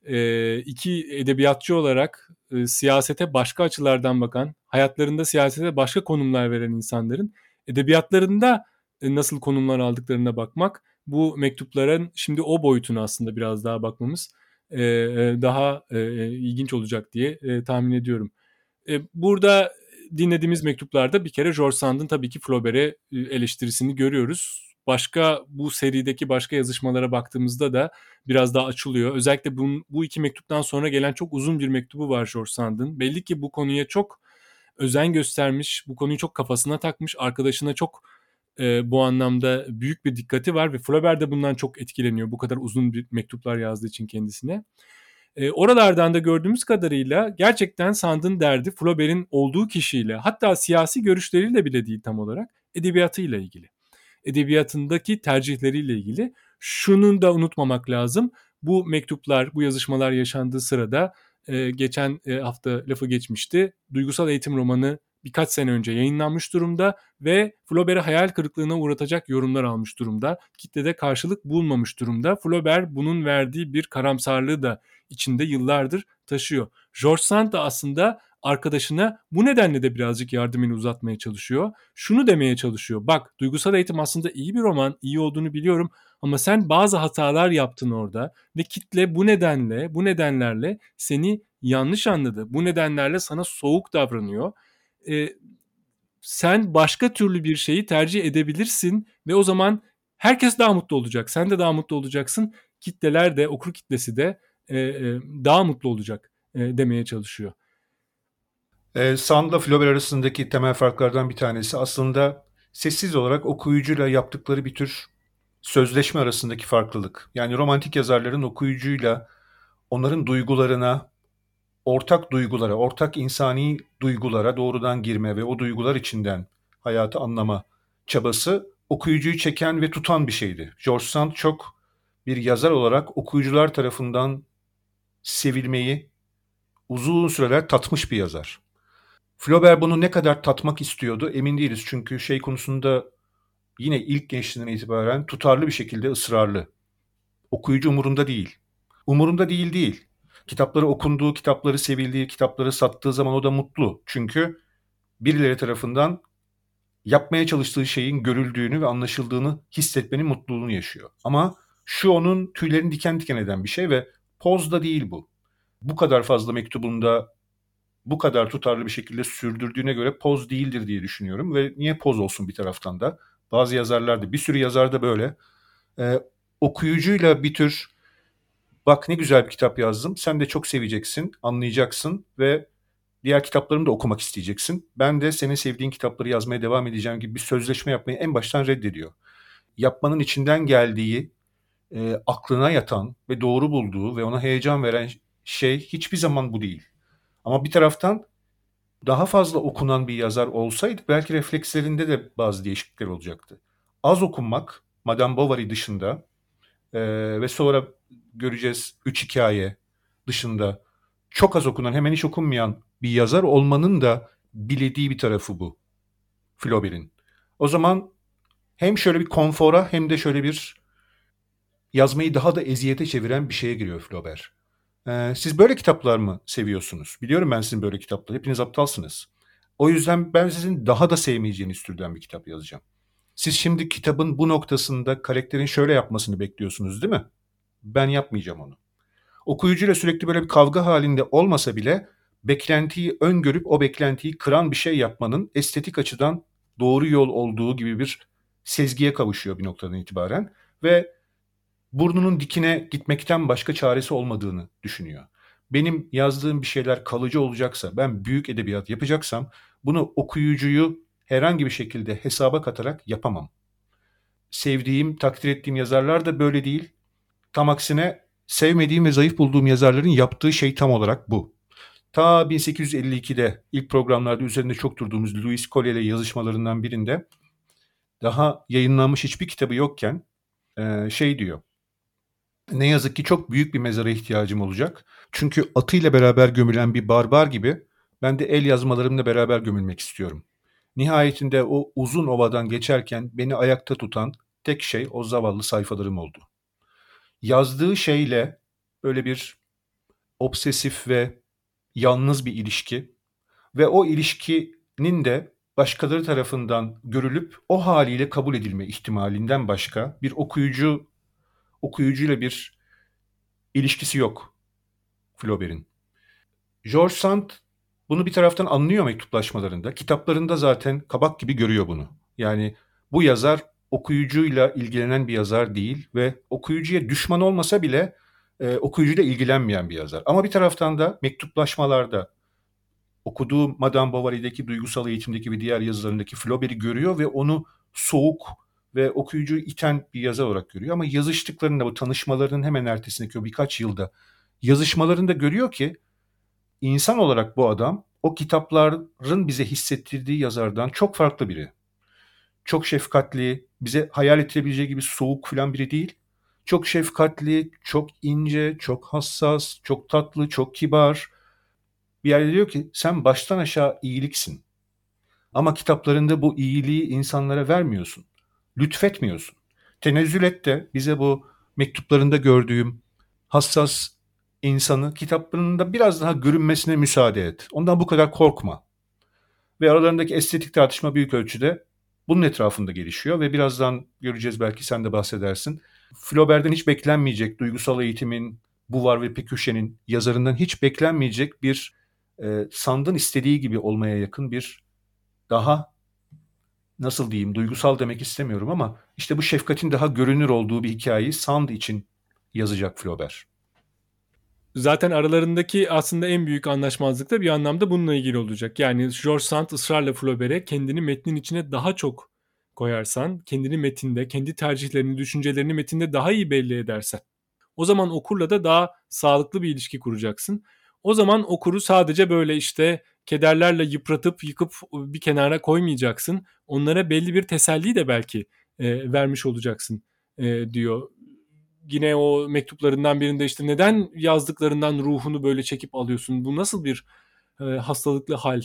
E, iki edebiyatçı olarak e, siyasete başka açılardan bakan, hayatlarında siyasete başka konumlar veren insanların edebiyatlarında e, nasıl konumlar aldıklarına bakmak bu mektupların şimdi o boyutunu aslında biraz daha bakmamız e, daha e, ilginç olacak diye e, tahmin ediyorum. E, burada dinlediğimiz mektuplarda bir kere George Sand'ın tabii ki Flaubert'e eleştirisini görüyoruz. Başka bu serideki başka yazışmalara baktığımızda da biraz daha açılıyor. Özellikle bu, bu iki mektuptan sonra gelen çok uzun bir mektubu var George Sand'ın. Belli ki bu konuya çok özen göstermiş, bu konuyu çok kafasına takmış, arkadaşına çok e, bu anlamda büyük bir dikkati var ve Flaubert de bundan çok etkileniyor bu kadar uzun bir mektuplar yazdığı için kendisine. E, oralardan da gördüğümüz kadarıyla gerçekten Sand'ın derdi Flaubert'in olduğu kişiyle hatta siyasi görüşleriyle bile değil tam olarak edebiyatıyla ilgili. Edebiyatındaki tercihleriyle ilgili. Şunun da unutmamak lazım. Bu mektuplar, bu yazışmalar yaşandığı sırada e, geçen e, hafta lafı geçmişti. Duygusal eğitim romanı birkaç sene önce yayınlanmış durumda ve Flaubert'i hayal kırıklığına uğratacak yorumlar almış durumda. Kitlede karşılık bulmamış durumda. Flaubert bunun verdiği bir karamsarlığı da içinde yıllardır taşıyor. George Sand da aslında arkadaşına bu nedenle de birazcık yardımını uzatmaya çalışıyor. Şunu demeye çalışıyor. Bak duygusal eğitim aslında iyi bir roman, iyi olduğunu biliyorum ama sen bazı hatalar yaptın orada ve kitle bu nedenle, bu nedenlerle seni yanlış anladı. Bu nedenlerle sana soğuk davranıyor. Ee, sen başka türlü bir şeyi tercih edebilirsin ve o zaman herkes daha mutlu olacak. Sen de daha mutlu olacaksın. Kitleler de, okur kitlesi de e, e, daha mutlu olacak e, demeye çalışıyor. E, Sand'la Flaubert arasındaki temel farklardan bir tanesi aslında sessiz olarak okuyucuyla yaptıkları bir tür sözleşme arasındaki farklılık. Yani romantik yazarların okuyucuyla onların duygularına, ortak duygulara, ortak insani duygulara doğrudan girme ve o duygular içinden hayatı anlama çabası okuyucuyu çeken ve tutan bir şeydi. George Sand çok bir yazar olarak okuyucular tarafından sevilmeyi uzun süreler tatmış bir yazar. Flaubert bunu ne kadar tatmak istiyordu emin değiliz. Çünkü şey konusunda yine ilk gençliğinden itibaren tutarlı bir şekilde ısrarlı. Okuyucu umurunda değil. Umurunda değil değil. Kitapları okunduğu, kitapları sevildiği, kitapları sattığı zaman o da mutlu. Çünkü birileri tarafından yapmaya çalıştığı şeyin görüldüğünü ve anlaşıldığını hissetmenin mutluluğunu yaşıyor. Ama şu onun tüylerini diken diken eden bir şey ve poz da değil bu. Bu kadar fazla mektubunda bu kadar tutarlı bir şekilde sürdürdüğüne göre poz değildir diye düşünüyorum ve niye poz olsun bir taraftan da. Bazı yazarlar da bir sürü yazar da böyle ee, okuyucuyla bir tür bak ne güzel bir kitap yazdım sen de çok seveceksin anlayacaksın ve diğer kitaplarımı da okumak isteyeceksin. Ben de senin sevdiğin kitapları yazmaya devam edeceğim gibi bir sözleşme yapmayı en baştan reddediyor. Yapmanın içinden geldiği, e, aklına yatan ve doğru bulduğu ve ona heyecan veren şey hiçbir zaman bu değil. Ama bir taraftan daha fazla okunan bir yazar olsaydı belki reflekslerinde de bazı değişiklikler olacaktı. Az okunmak, Madame Bovary dışında e, ve sonra göreceğiz üç hikaye dışında çok az okunan, hemen hiç okunmayan bir yazar olmanın da bilediği bir tarafı bu. Flaubert'in. O zaman hem şöyle bir konfora hem de şöyle bir yazmayı daha da eziyete çeviren bir şeye giriyor Flaubert. Ee, siz böyle kitaplar mı seviyorsunuz? Biliyorum ben sizin böyle kitapları. Hepiniz aptalsınız. O yüzden ben sizin daha da sevmeyeceğiniz türden bir kitap yazacağım. Siz şimdi kitabın bu noktasında karakterin şöyle yapmasını bekliyorsunuz değil mi? Ben yapmayacağım onu. Okuyucuyla sürekli böyle bir kavga halinde olmasa bile beklentiyi öngörüp o beklentiyi kıran bir şey yapmanın estetik açıdan doğru yol olduğu gibi bir sezgiye kavuşuyor bir noktadan itibaren ve burnunun dikine gitmekten başka çaresi olmadığını düşünüyor. Benim yazdığım bir şeyler kalıcı olacaksa, ben büyük edebiyat yapacaksam bunu okuyucuyu herhangi bir şekilde hesaba katarak yapamam. Sevdiğim, takdir ettiğim yazarlar da böyle değil. Tam aksine sevmediğim ve zayıf bulduğum yazarların yaptığı şey tam olarak bu. Ta 1852'de ilk programlarda üzerinde çok durduğumuz Louis Collier yazışmalarından birinde daha yayınlanmış hiçbir kitabı yokken şey diyor. Ne yazık ki çok büyük bir mezara ihtiyacım olacak. Çünkü atıyla beraber gömülen bir barbar gibi ben de el yazmalarımla beraber gömülmek istiyorum. Nihayetinde o uzun ovadan geçerken beni ayakta tutan tek şey o zavallı sayfalarım oldu. Yazdığı şeyle böyle bir obsesif ve yalnız bir ilişki ve o ilişkinin de başkaları tarafından görülüp o haliyle kabul edilme ihtimalinden başka bir okuyucu okuyucuyla bir ilişkisi yok Flaubert'in. George Sand bunu bir taraftan anlıyor mektuplaşmalarında. Kitaplarında zaten kabak gibi görüyor bunu. Yani bu yazar okuyucuyla ilgilenen bir yazar değil ve okuyucuya düşman olmasa bile e, okuyucuyla ilgilenmeyen bir yazar. Ama bir taraftan da mektuplaşmalarda okuduğu Madame Bovary'deki duygusal eğitimdeki ve diğer yazılarındaki Flaubert'i görüyor ve onu soğuk ve okuyucuyu iten bir yazar olarak görüyor. Ama yazıştıklarında bu tanışmalarının hemen ertesindeki o birkaç yılda yazışmalarında görüyor ki insan olarak bu adam o kitapların bize hissettirdiği yazardan çok farklı biri. Çok şefkatli, bize hayal ettirebileceği gibi soğuk falan biri değil. Çok şefkatli, çok ince, çok hassas, çok tatlı, çok kibar. Bir yerde diyor ki sen baştan aşağı iyiliksin. Ama kitaplarında bu iyiliği insanlara vermiyorsun. Lütfetmiyorsun. Tenezzül et de bize bu mektuplarında gördüğüm hassas insanı kitaplarında biraz daha görünmesine müsaade et. Ondan bu kadar korkma. Ve aralarındaki estetik tartışma büyük ölçüde bunun etrafında gelişiyor ve birazdan göreceğiz belki sen de bahsedersin. Flaubert'den hiç beklenmeyecek duygusal eğitimin, Buvar ve Peküşe'nin yazarından hiç beklenmeyecek bir e, Sand'ın istediği gibi olmaya yakın bir daha nasıl diyeyim duygusal demek istemiyorum ama işte bu şefkatin daha görünür olduğu bir hikayeyi Sand için yazacak Flaubert. Zaten aralarındaki aslında en büyük anlaşmazlık da bir anlamda bununla ilgili olacak. Yani George Sand ısrarla Flaubert'e kendini metnin içine daha çok koyarsan, kendini metinde, kendi tercihlerini, düşüncelerini metinde daha iyi belli edersen. O zaman okurla da daha sağlıklı bir ilişki kuracaksın. O zaman okuru sadece böyle işte kederlerle yıpratıp yıkıp bir kenara koymayacaksın. Onlara belli bir teselli de belki e, vermiş olacaksın e, diyor. Yine o mektuplarından birinde işte neden yazdıklarından ruhunu böyle çekip alıyorsun? Bu nasıl bir e, hastalıklı hal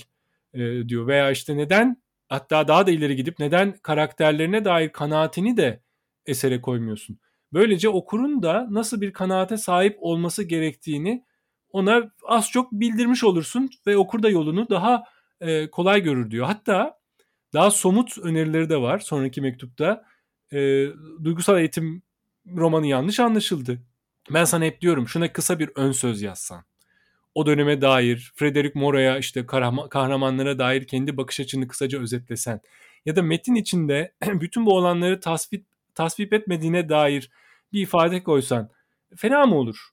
e, diyor. Veya işte neden hatta daha da ileri gidip neden karakterlerine dair kanaatini de esere koymuyorsun? Böylece okurun da nasıl bir kanaate sahip olması gerektiğini ona az çok bildirmiş olursun ve okur da yolunu daha e, kolay görür diyor. Hatta daha somut önerileri de var sonraki mektupta. E, duygusal eğitim romanı yanlış anlaşıldı. Ben sana hep diyorum şuna kısa bir ön söz yazsan. O döneme dair, Frederick Mora'ya işte kahramanlara dair kendi bakış açını kısaca özetlesen. Ya da metin içinde bütün bu olanları tasvip, tasvip etmediğine dair bir ifade koysan. Fena mı olur?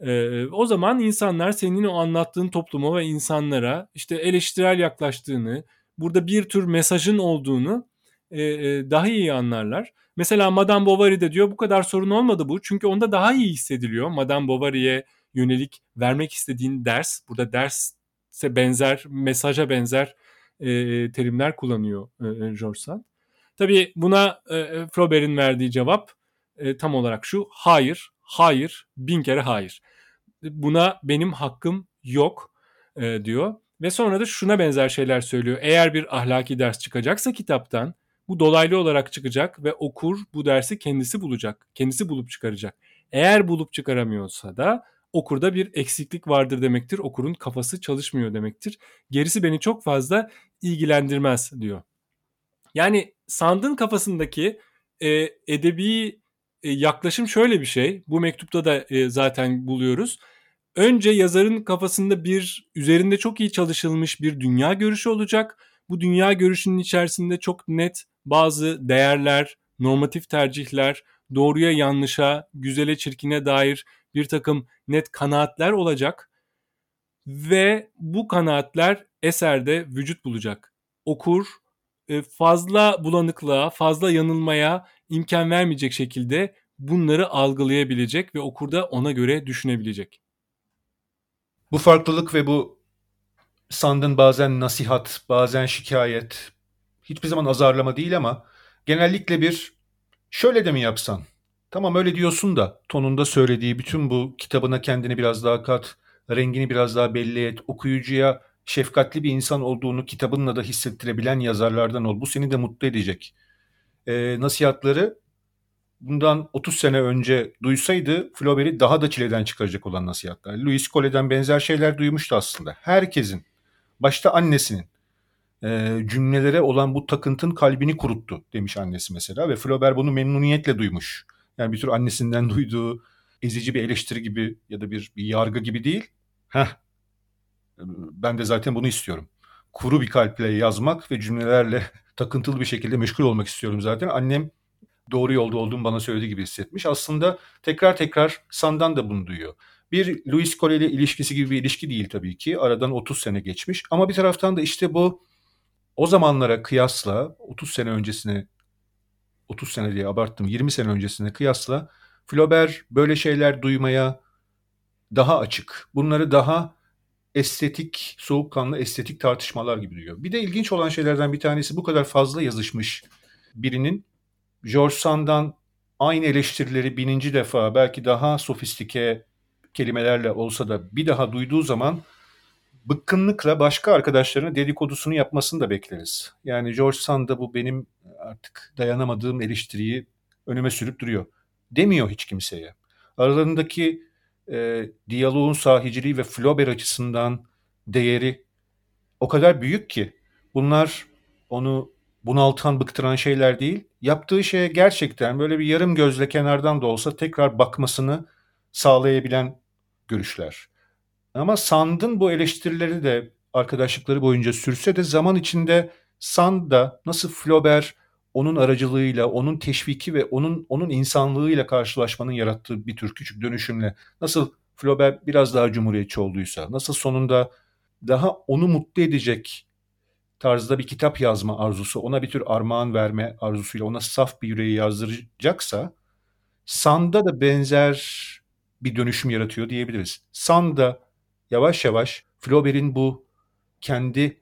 Ee, o zaman insanlar senin o anlattığın topluma ve insanlara işte eleştirel yaklaştığını, burada bir tür mesajın olduğunu e, e, daha iyi anlarlar. Mesela Madame Bovary'de diyor bu kadar sorun olmadı bu. Çünkü onda daha iyi hissediliyor. Madame Bovary'e yönelik vermek istediğin ders. Burada derse benzer, mesaja benzer e, terimler kullanıyor e, George Sand. Tabii buna e, Flaubert'in verdiği cevap e, tam olarak şu. Hayır, hayır, bin kere hayır buna benim hakkım yok e, diyor. Ve sonra da şuna benzer şeyler söylüyor. Eğer bir ahlaki ders çıkacaksa kitaptan bu dolaylı olarak çıkacak ve okur bu dersi kendisi bulacak. Kendisi bulup çıkaracak. Eğer bulup çıkaramıyorsa da okurda bir eksiklik vardır demektir. Okurun kafası çalışmıyor demektir. Gerisi beni çok fazla ilgilendirmez diyor. Yani Sand'ın kafasındaki e, edebi e, yaklaşım şöyle bir şey. Bu mektupta da e, zaten buluyoruz önce yazarın kafasında bir üzerinde çok iyi çalışılmış bir dünya görüşü olacak. Bu dünya görüşünün içerisinde çok net bazı değerler, normatif tercihler, doğruya yanlışa, güzele çirkine dair bir takım net kanaatler olacak. Ve bu kanaatler eserde vücut bulacak. Okur e, fazla bulanıklığa, fazla yanılmaya imkan vermeyecek şekilde bunları algılayabilecek ve okurda ona göre düşünebilecek. Bu farklılık ve bu sandın bazen nasihat, bazen şikayet, hiçbir zaman azarlama değil ama genellikle bir şöyle de mi yapsan? Tamam öyle diyorsun da tonunda söylediği bütün bu kitabına kendini biraz daha kat, rengini biraz daha belli et, okuyucuya şefkatli bir insan olduğunu kitabınla da hissettirebilen yazarlardan ol. Bu seni de mutlu edecek. E, nasihatları bundan 30 sene önce duysaydı Flaubert'i daha da çileden çıkaracak olan nasihatler. Louis Collet'den benzer şeyler duymuştu aslında. Herkesin, başta annesinin e, cümlelere olan bu takıntın kalbini kuruttu demiş annesi mesela ve Flaubert bunu memnuniyetle duymuş. Yani bir tür annesinden duyduğu ezici bir eleştiri gibi ya da bir, bir yargı gibi değil. Heh, ben de zaten bunu istiyorum. Kuru bir kalple yazmak ve cümlelerle takıntılı bir şekilde meşgul olmak istiyorum zaten. Annem doğru yolda olduğumu bana söylediği gibi hissetmiş. Aslında tekrar tekrar Sandan da bunu duyuyor. Bir Louis Cole ile ilişkisi gibi bir ilişki değil tabii ki. Aradan 30 sene geçmiş. Ama bir taraftan da işte bu o zamanlara kıyasla 30 sene öncesine 30 sene diye abarttım 20 sene öncesine kıyasla Flaubert böyle şeyler duymaya daha açık. Bunları daha estetik, soğukkanlı estetik tartışmalar gibi duyuyor. Bir de ilginç olan şeylerden bir tanesi bu kadar fazla yazışmış birinin George Sand'dan aynı eleştirileri bininci defa belki daha sofistike kelimelerle olsa da bir daha duyduğu zaman bıkkınlıkla başka arkadaşlarına dedikodusunu yapmasını da bekleriz. Yani George Sand da bu benim artık dayanamadığım eleştiriyi önüme sürüp duruyor. Demiyor hiç kimseye. Aralarındaki e, diyaloğun sahiciliği ve Flaubert açısından değeri o kadar büyük ki bunlar onu bunaltan, bıktıran şeyler değil. Yaptığı şeye gerçekten böyle bir yarım gözle kenardan da olsa tekrar bakmasını sağlayabilen görüşler. Ama Sand'ın bu eleştirileri de arkadaşlıkları boyunca sürse de zaman içinde Sand da nasıl Flaubert onun aracılığıyla, onun teşviki ve onun onun insanlığıyla karşılaşmanın yarattığı bir tür küçük dönüşümle nasıl Flaubert biraz daha cumhuriyetçi olduysa, nasıl sonunda daha onu mutlu edecek tarzda bir kitap yazma arzusu, ona bir tür armağan verme arzusuyla ona saf bir yüreği yazdıracaksa Sand'a da benzer bir dönüşüm yaratıyor diyebiliriz. Sand yavaş yavaş Flaubert'in bu kendi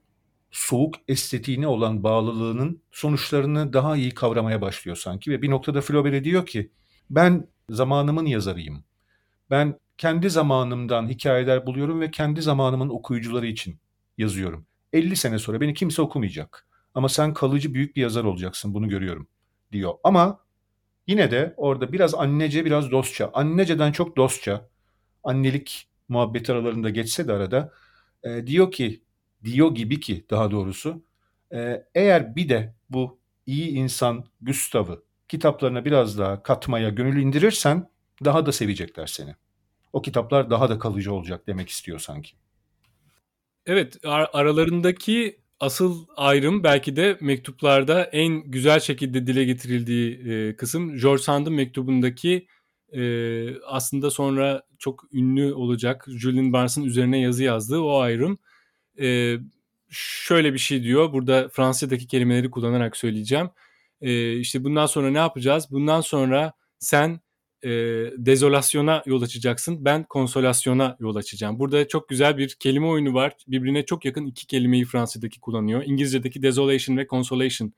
soğuk estetiğine olan bağlılığının sonuçlarını daha iyi kavramaya başlıyor sanki ve bir noktada Flaubert'e diyor ki ben zamanımın yazarıyım. Ben kendi zamanımdan hikayeler buluyorum ve kendi zamanımın okuyucuları için yazıyorum. 50 sene sonra beni kimse okumayacak. Ama sen kalıcı büyük bir yazar olacaksın bunu görüyorum diyor. Ama yine de orada biraz annece biraz dostça. Anneceden çok dostça. Annelik muhabbet aralarında geçse de arada e, diyor ki diyor gibi ki daha doğrusu e, eğer bir de bu iyi insan Gustav'ı kitaplarına biraz daha katmaya gönül indirirsen daha da sevecekler seni. O kitaplar daha da kalıcı olacak demek istiyor sanki. Evet ar- aralarındaki asıl ayrım belki de mektuplarda en güzel şekilde dile getirildiği e, kısım George Sand'ın mektubundaki e, aslında sonra çok ünlü olacak Julian Barnes'ın üzerine yazı yazdığı o ayrım. E, şöyle bir şey diyor burada Fransızca'daki kelimeleri kullanarak söyleyeceğim. E, işte bundan sonra ne yapacağız? Bundan sonra sen e, dezolasyona yol açacaksın. Ben konsolasyona yol açacağım. Burada çok güzel bir kelime oyunu var. Birbirine çok yakın iki kelimeyi Fransızca'daki kullanıyor. İngilizce'deki desolation ve consolation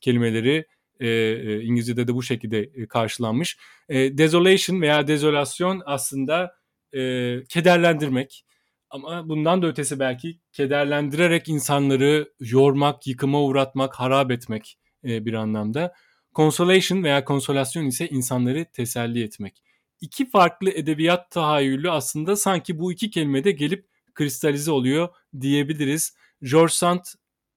kelimeleri e, e, İngilizce'de de bu şekilde e, karşılanmış. E, desolation veya dezolasyon aslında e, kederlendirmek. Ama bundan da ötesi belki kederlendirerek insanları yormak, yıkıma uğratmak, harap etmek e, bir anlamda. Consolation veya konsolasyon ise insanları teselli etmek. İki farklı edebiyat tahayyülü aslında sanki bu iki kelimede gelip kristalize oluyor diyebiliriz. George Sand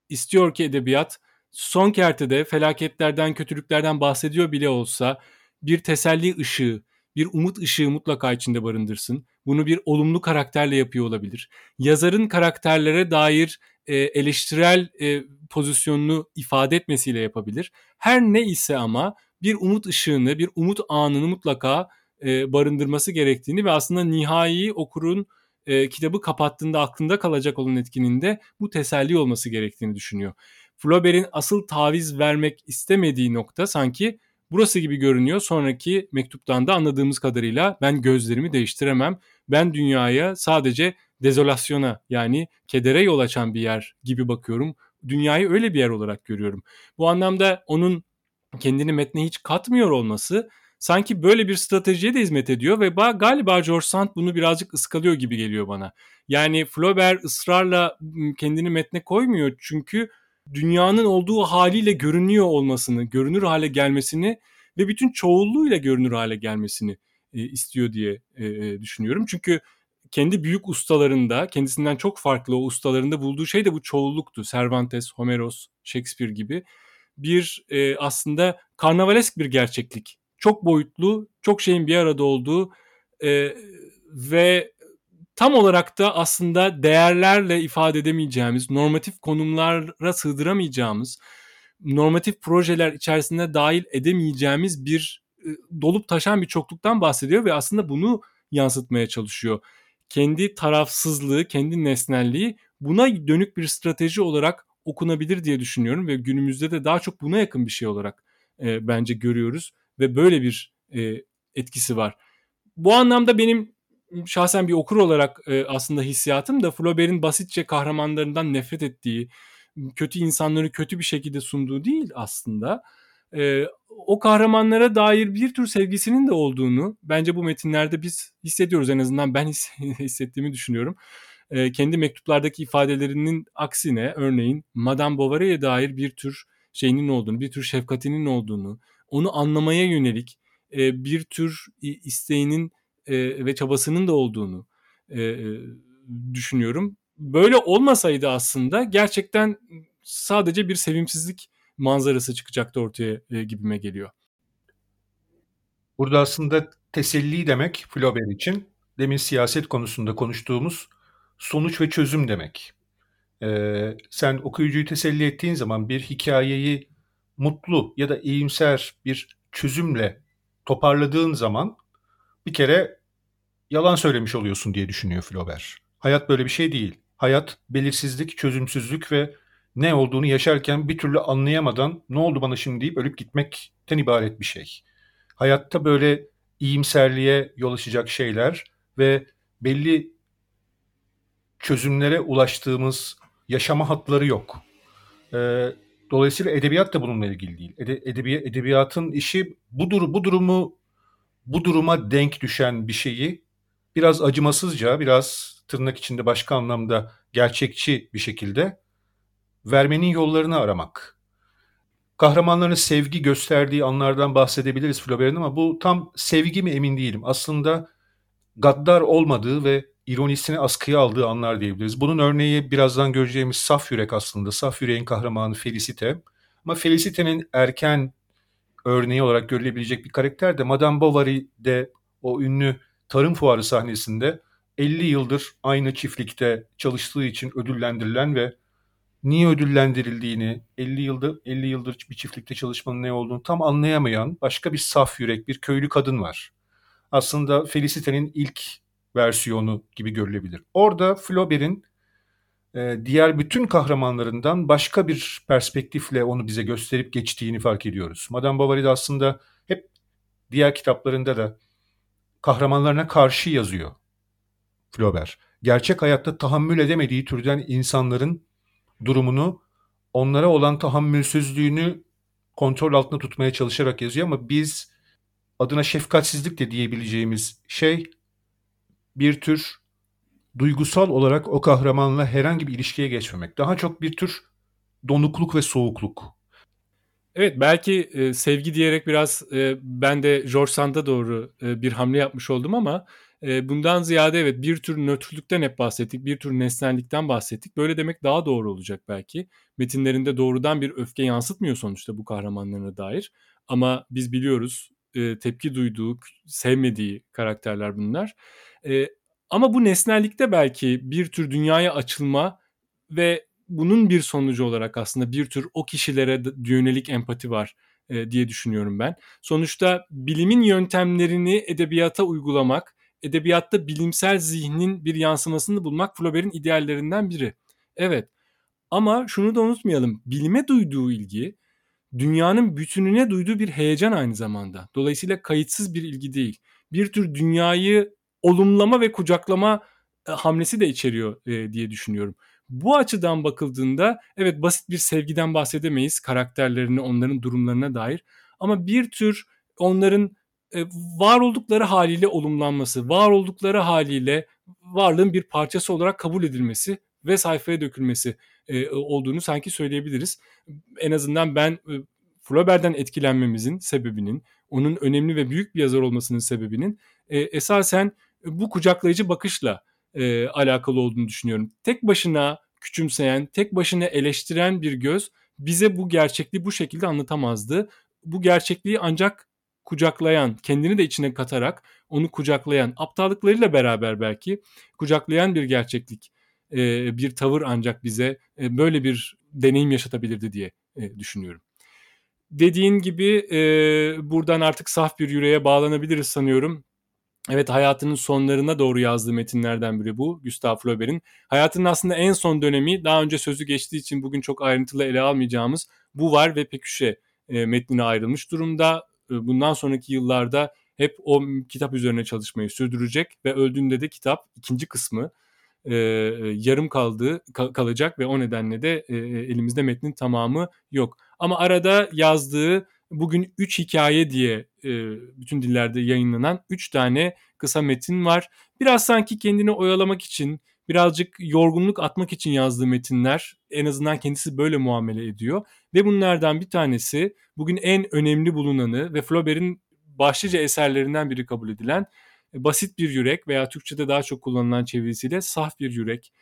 istiyor ki edebiyat son kertede felaketlerden, kötülüklerden bahsediyor bile olsa bir teselli ışığı, bir umut ışığı mutlaka içinde barındırsın. Bunu bir olumlu karakterle yapıyor olabilir. Yazarın karakterlere dair e, eleştirel e, pozisyonunu ifade etmesiyle yapabilir. Her ne ise ama bir umut ışığını, bir umut anını mutlaka e, barındırması gerektiğini ve aslında nihai okurun e, kitabı kapattığında aklında kalacak olan etkininde bu teselli olması gerektiğini düşünüyor. Flaubert'in asıl taviz vermek istemediği nokta sanki burası gibi görünüyor. Sonraki mektuptan da anladığımız kadarıyla ben gözlerimi değiştiremem. Ben dünyaya sadece dezolasyona yani kedere yol açan bir yer gibi bakıyorum. Dünyayı öyle bir yer olarak görüyorum. Bu anlamda onun kendini metne hiç katmıyor olması sanki böyle bir stratejiye de hizmet ediyor ve galiba George Sand bunu birazcık ıskalıyor gibi geliyor bana. Yani Flaubert ısrarla kendini metne koymuyor çünkü dünyanın olduğu haliyle görünüyor olmasını, görünür hale gelmesini ve bütün çoğulluğuyla görünür hale gelmesini e, istiyor diye e, e düşünüyorum. Çünkü kendi büyük ustalarında, kendisinden çok farklı o ustalarında bulduğu şey de bu çoğulluktu. Cervantes, Homeros, Shakespeare gibi bir e, aslında karnavalesk bir gerçeklik. Çok boyutlu, çok şeyin bir arada olduğu e, ve tam olarak da aslında değerlerle ifade edemeyeceğimiz, normatif konumlara sığdıramayacağımız, normatif projeler içerisinde dahil edemeyeceğimiz bir e, dolup taşan bir çokluktan bahsediyor ve aslında bunu yansıtmaya çalışıyor. Kendi tarafsızlığı, kendi nesnelliği buna dönük bir strateji olarak okunabilir diye düşünüyorum ve günümüzde de daha çok buna yakın bir şey olarak e, bence görüyoruz ve böyle bir e, etkisi var. Bu anlamda benim şahsen bir okur olarak e, aslında hissiyatım da Flaubert'in basitçe kahramanlarından nefret ettiği, kötü insanları kötü bir şekilde sunduğu değil aslında. E, o kahramanlara dair bir tür sevgisinin de olduğunu bence bu metinlerde biz hissediyoruz en azından ben hissettiğimi düşünüyorum. E, kendi mektuplardaki ifadelerinin aksine örneğin Madame Bovary'e dair bir tür şeyinin olduğunu, bir tür şefkatinin olduğunu, onu anlamaya yönelik e, bir tür isteğinin e, ve çabasının da olduğunu e, düşünüyorum. Böyle olmasaydı aslında gerçekten sadece bir sevimsizlik manzarası çıkacaktı ortaya e, gibime geliyor. Burada aslında teselli demek Flaubert için demin siyaset konusunda konuştuğumuz sonuç ve çözüm demek. Ee, sen okuyucuyu teselli ettiğin zaman bir hikayeyi mutlu ya da iyimser bir çözümle toparladığın zaman bir kere yalan söylemiş oluyorsun diye düşünüyor Flaubert. Hayat böyle bir şey değil. Hayat belirsizlik, çözümsüzlük ve ne olduğunu yaşarken bir türlü anlayamadan ne oldu bana şimdi deyip ölüp gitmekten ibaret bir şey. Hayatta böyle iyimserliğe yol açacak şeyler ve belli çözümlere ulaştığımız yaşama hatları yok. Ee, dolayısıyla edebiyat da bununla ilgili değil. Ede, edebi, edebiyatın işi bu, dur, bu durumu bu duruma denk düşen bir şeyi biraz acımasızca, biraz tırnak içinde başka anlamda gerçekçi bir şekilde vermenin yollarını aramak. Kahramanların sevgi gösterdiği anlardan bahsedebiliriz Flaubert'in ama bu tam sevgi mi emin değilim. Aslında gaddar olmadığı ve ironisini askıya aldığı anlar diyebiliriz. Bunun örneği birazdan göreceğimiz Saf Yürek aslında. Saf Yürek'in kahramanı Felicite. Ama Felicite'nin erken örneği olarak görülebilecek bir karakter de Madame Bovary'de o ünlü tarım fuarı sahnesinde 50 yıldır aynı çiftlikte çalıştığı için ödüllendirilen ve niye ödüllendirildiğini, 50 yıldır 50 yıldır bir çiftlikte çalışmanın ne olduğunu tam anlayamayan başka bir saf yürek bir köylü kadın var. Aslında Felicite'nin ilk versiyonu gibi görülebilir. Orada Flaubert'in diğer bütün kahramanlarından başka bir perspektifle onu bize gösterip geçtiğini fark ediyoruz. Madame Bovary de aslında hep diğer kitaplarında da kahramanlarına karşı yazıyor Flaubert. Gerçek hayatta tahammül edemediği türden insanların durumunu, onlara olan tahammülsüzlüğünü kontrol altında tutmaya çalışarak yazıyor ama biz adına şefkatsizlik de diyebileceğimiz şey bir tür duygusal olarak o kahramanla herhangi bir ilişkiye geçmemek. Daha çok bir tür donukluk ve soğukluk. Evet belki e, sevgi diyerek biraz e, ben de George Sand'a doğru e, bir hamle yapmış oldum ama e, bundan ziyade evet bir tür nötrlükten hep bahsettik, bir tür nesnellikten bahsettik. Böyle demek daha doğru olacak belki. Metinlerinde doğrudan bir öfke yansıtmıyor sonuçta bu kahramanlarına dair. Ama biz biliyoruz e, tepki duyduğu, sevmediği karakterler bunlar. E, ama bu nesnellikte belki bir tür dünyaya açılma ve bunun bir sonucu olarak aslında bir tür o kişilere yönelik empati var e, diye düşünüyorum ben. Sonuçta bilimin yöntemlerini edebiyata uygulamak, edebiyatta bilimsel zihnin bir yansımasını bulmak Flaubert'in ideallerinden biri. Evet ama şunu da unutmayalım. Bilime duyduğu ilgi dünyanın bütününe duyduğu bir heyecan aynı zamanda. Dolayısıyla kayıtsız bir ilgi değil. Bir tür dünyayı olumlama ve kucaklama e, hamlesi de içeriyor e, diye düşünüyorum. Bu açıdan bakıldığında evet basit bir sevgiden bahsedemeyiz karakterlerini, onların durumlarına dair. Ama bir tür onların e, var oldukları haliyle olumlanması, var oldukları haliyle varlığın bir parçası olarak kabul edilmesi ve sayfaya dökülmesi olduğunu sanki söyleyebiliriz. En azından ben e, Flaubert'den etkilenmemizin sebebinin, onun önemli ve büyük bir yazar olmasının sebebinin esasen bu kucaklayıcı bakışla e, alakalı olduğunu düşünüyorum. Tek başına küçümseyen, tek başına eleştiren bir göz bize bu gerçekliği bu şekilde anlatamazdı. Bu gerçekliği ancak kucaklayan, kendini de içine katarak onu kucaklayan, aptallıklarıyla beraber belki kucaklayan bir gerçeklik, e, bir tavır ancak bize e, böyle bir deneyim yaşatabilirdi diye e, düşünüyorum. Dediğin gibi e, buradan artık saf bir yüreğe bağlanabiliriz sanıyorum. Evet hayatının sonlarına doğru yazdığı metinlerden biri bu Gustav Flaubert'in. Hayatının aslında en son dönemi daha önce sözü geçtiği için bugün çok ayrıntılı ele almayacağımız Bu Var ve Peküşe e, metnine ayrılmış durumda. E, bundan sonraki yıllarda hep o kitap üzerine çalışmayı sürdürecek ve öldüğünde de kitap ikinci kısmı e, yarım kaldığı kal, kalacak ve o nedenle de e, elimizde metnin tamamı yok. Ama arada yazdığı bugün 3 hikaye diye e, bütün dillerde yayınlanan 3 tane kısa metin var. Biraz sanki kendini oyalamak için, birazcık yorgunluk atmak için yazdığı metinler en azından kendisi böyle muamele ediyor. Ve bunlardan bir tanesi bugün en önemli bulunanı ve Flaubert'in başlıca eserlerinden biri kabul edilen Basit Bir Yürek veya Türkçe'de daha çok kullanılan çevirisiyle Saf Bir Yürek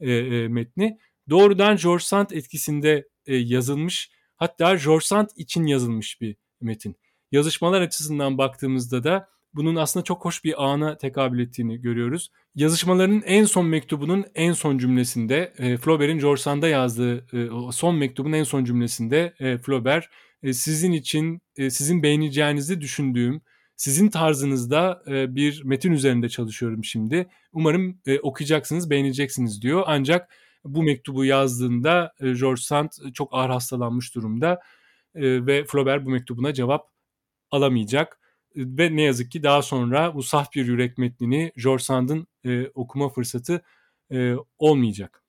e, e, metni. Doğrudan George Sand etkisinde e, yazılmış hatta George Sand için yazılmış bir metin. Yazışmalar açısından baktığımızda da bunun aslında çok hoş bir ana tekabül ettiğini görüyoruz. Yazışmalarının en son mektubunun en son cümlesinde e, Flaubert'in George Sand'a yazdığı e, son mektubun en son cümlesinde e, Flaubert e, sizin için e, sizin beğeneceğinizi düşündüğüm sizin tarzınızda e, bir metin üzerinde çalışıyorum şimdi. Umarım e, okuyacaksınız, beğeneceksiniz diyor. Ancak bu mektubu yazdığında e, George Sand çok ağır hastalanmış durumda e, ve Flaubert bu mektubuna cevap alamayacak. Ve ne yazık ki daha sonra bu saf bir yürek metnini George Sand'ın e, okuma fırsatı e, olmayacak.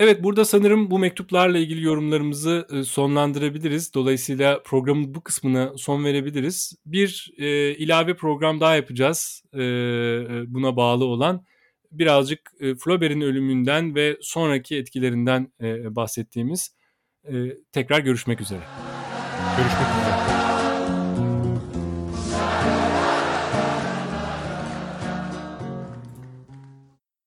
Evet burada sanırım bu mektuplarla ilgili yorumlarımızı e, sonlandırabiliriz. Dolayısıyla programın bu kısmına son verebiliriz. Bir e, ilave program daha yapacağız e, e buna bağlı olan. Birazcık e, Flaubert'in ölümünden ve sonraki etkilerinden e, bahsettiğimiz. E, tekrar görüşmek üzere. Görüşmek üzere.